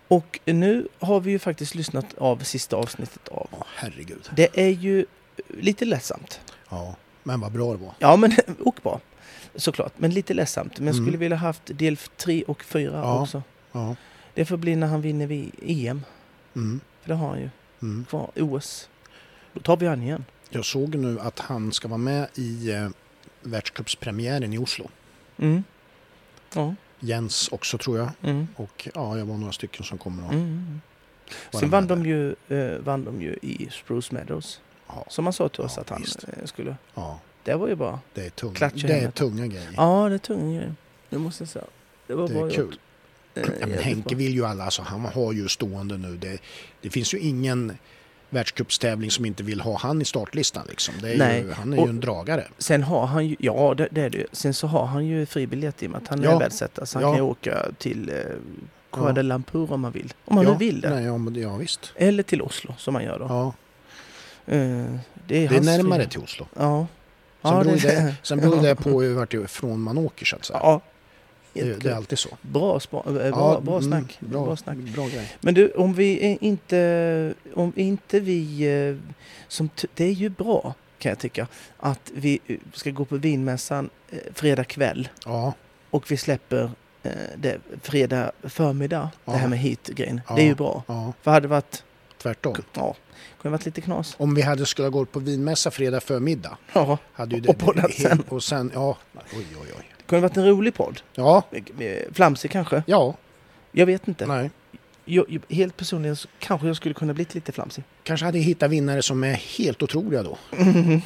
Och nu har vi ju faktiskt lyssnat av sista avsnittet av. Ja, herregud. Det är ju lite ledsamt. Ja, men vad bra det var. Ja, men [LAUGHS] och bra. Såklart, men lite ledsamt. Men jag Mm. skulle vilja haft del 3 och 4 Ja. också. Ja. Det får bli när han vinner vid EM. Mm. För det har han ju Mm. kvar. OS. Då tar vi han igen. Jag såg nu att han ska vara med i eh, världscupspremiären i Oslo. Mm. Ja. Jens också tror jag. Mm. Och ja, jag var några stycken som kommer att Mm. Mm. vara Sen vann de, ju, eh, vann de ju i Spruce Meadows. Ja, Som han sa till oss Ja, att han visst. eh, skulle. ja, Det var ju bra. det är, tung, Klatsch i det är hemmet. tunga grejer. Ja, det är tunga grejer. Det måste jag säga. Det var det bra är gjort. kul. Eh, Ja, men Henke vill ju alla, alltså, han har ju stående nu. Det, det finns ju ingen världscupstävling som inte vill ha han i startlistan. Liksom. Är Nej, Ju, han är och- ju en dragare. Sen har han ju, ja det, det är det. Sen så har han ju fribiljett i och med att han Ja. är världsetta. Så han Ja. kan ju åka till eh, Kuala Lumpur om han vill. Om han ja, nu vill det. Nej, ja, men, ja, visst. Eller till Oslo som han gör då. Ja, Eh, det är, det är närmare fri- till Oslo. Ja. Sen beror [LAUGHS] det, sen beror det på vart ifrån man åker så att säga. Ja. Det, är alltid så. Bra, spa, eh, bra, Ja, bra mm, snack. Bra, Bra snack. bra grej. Men du, om vi inte, om inte vi, eh, som, det är ju bra kan jag tycka, att vi eh, ska gå på vinmässan fredag kväll Ja, och vi släpper det fredag förmiddag, Ja. det här med hit-grejen. Ja. Det är ju bra. ja, För hade det varit, tvärtom. ja, kunde varit lite knas. Om vi hade skulle ha gått på vinmässa fredag förmiddag. Ja, Hade ju Och poddat [LAUGHS] helt- sen. Och sen, ja, oj, oj, oj. Kunde varit en rolig podd. Ja, Flamsig kanske? ja, Jag vet inte. nej. Jag, jag, helt personligen så kanske jag skulle kunna bli lite flamsig. Kanske hade hittat vinnare som är helt otroliga då. [LAUGHS]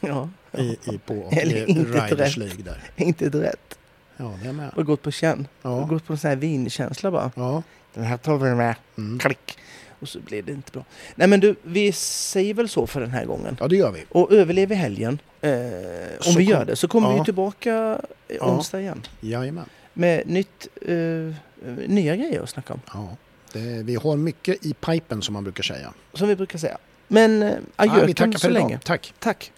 ja, I, i, på Eller inte Riders. League där. [LAUGHS] inte rätt. Ja, det är med. Och gått på känn. Och Ja, gått på en sån här vinkänsla bara. ja. Den här tar vi med. Mm. Klick. Och så blir det inte bra. Nej men du, vi säger väl så för den här gången. ja det gör vi. Och överlever helgen, eh, om vi gör det, så kommer vi Ja. ju tillbaka eh, Ja. onsdag igen. Jajamän. Med nytt, eh, nya grejer att snacka om. Ja. Det, vi har mycket i pipen som man brukar säga. Som vi brukar säga. Men eh, adjö vi tackar så länge. Tack. Tack.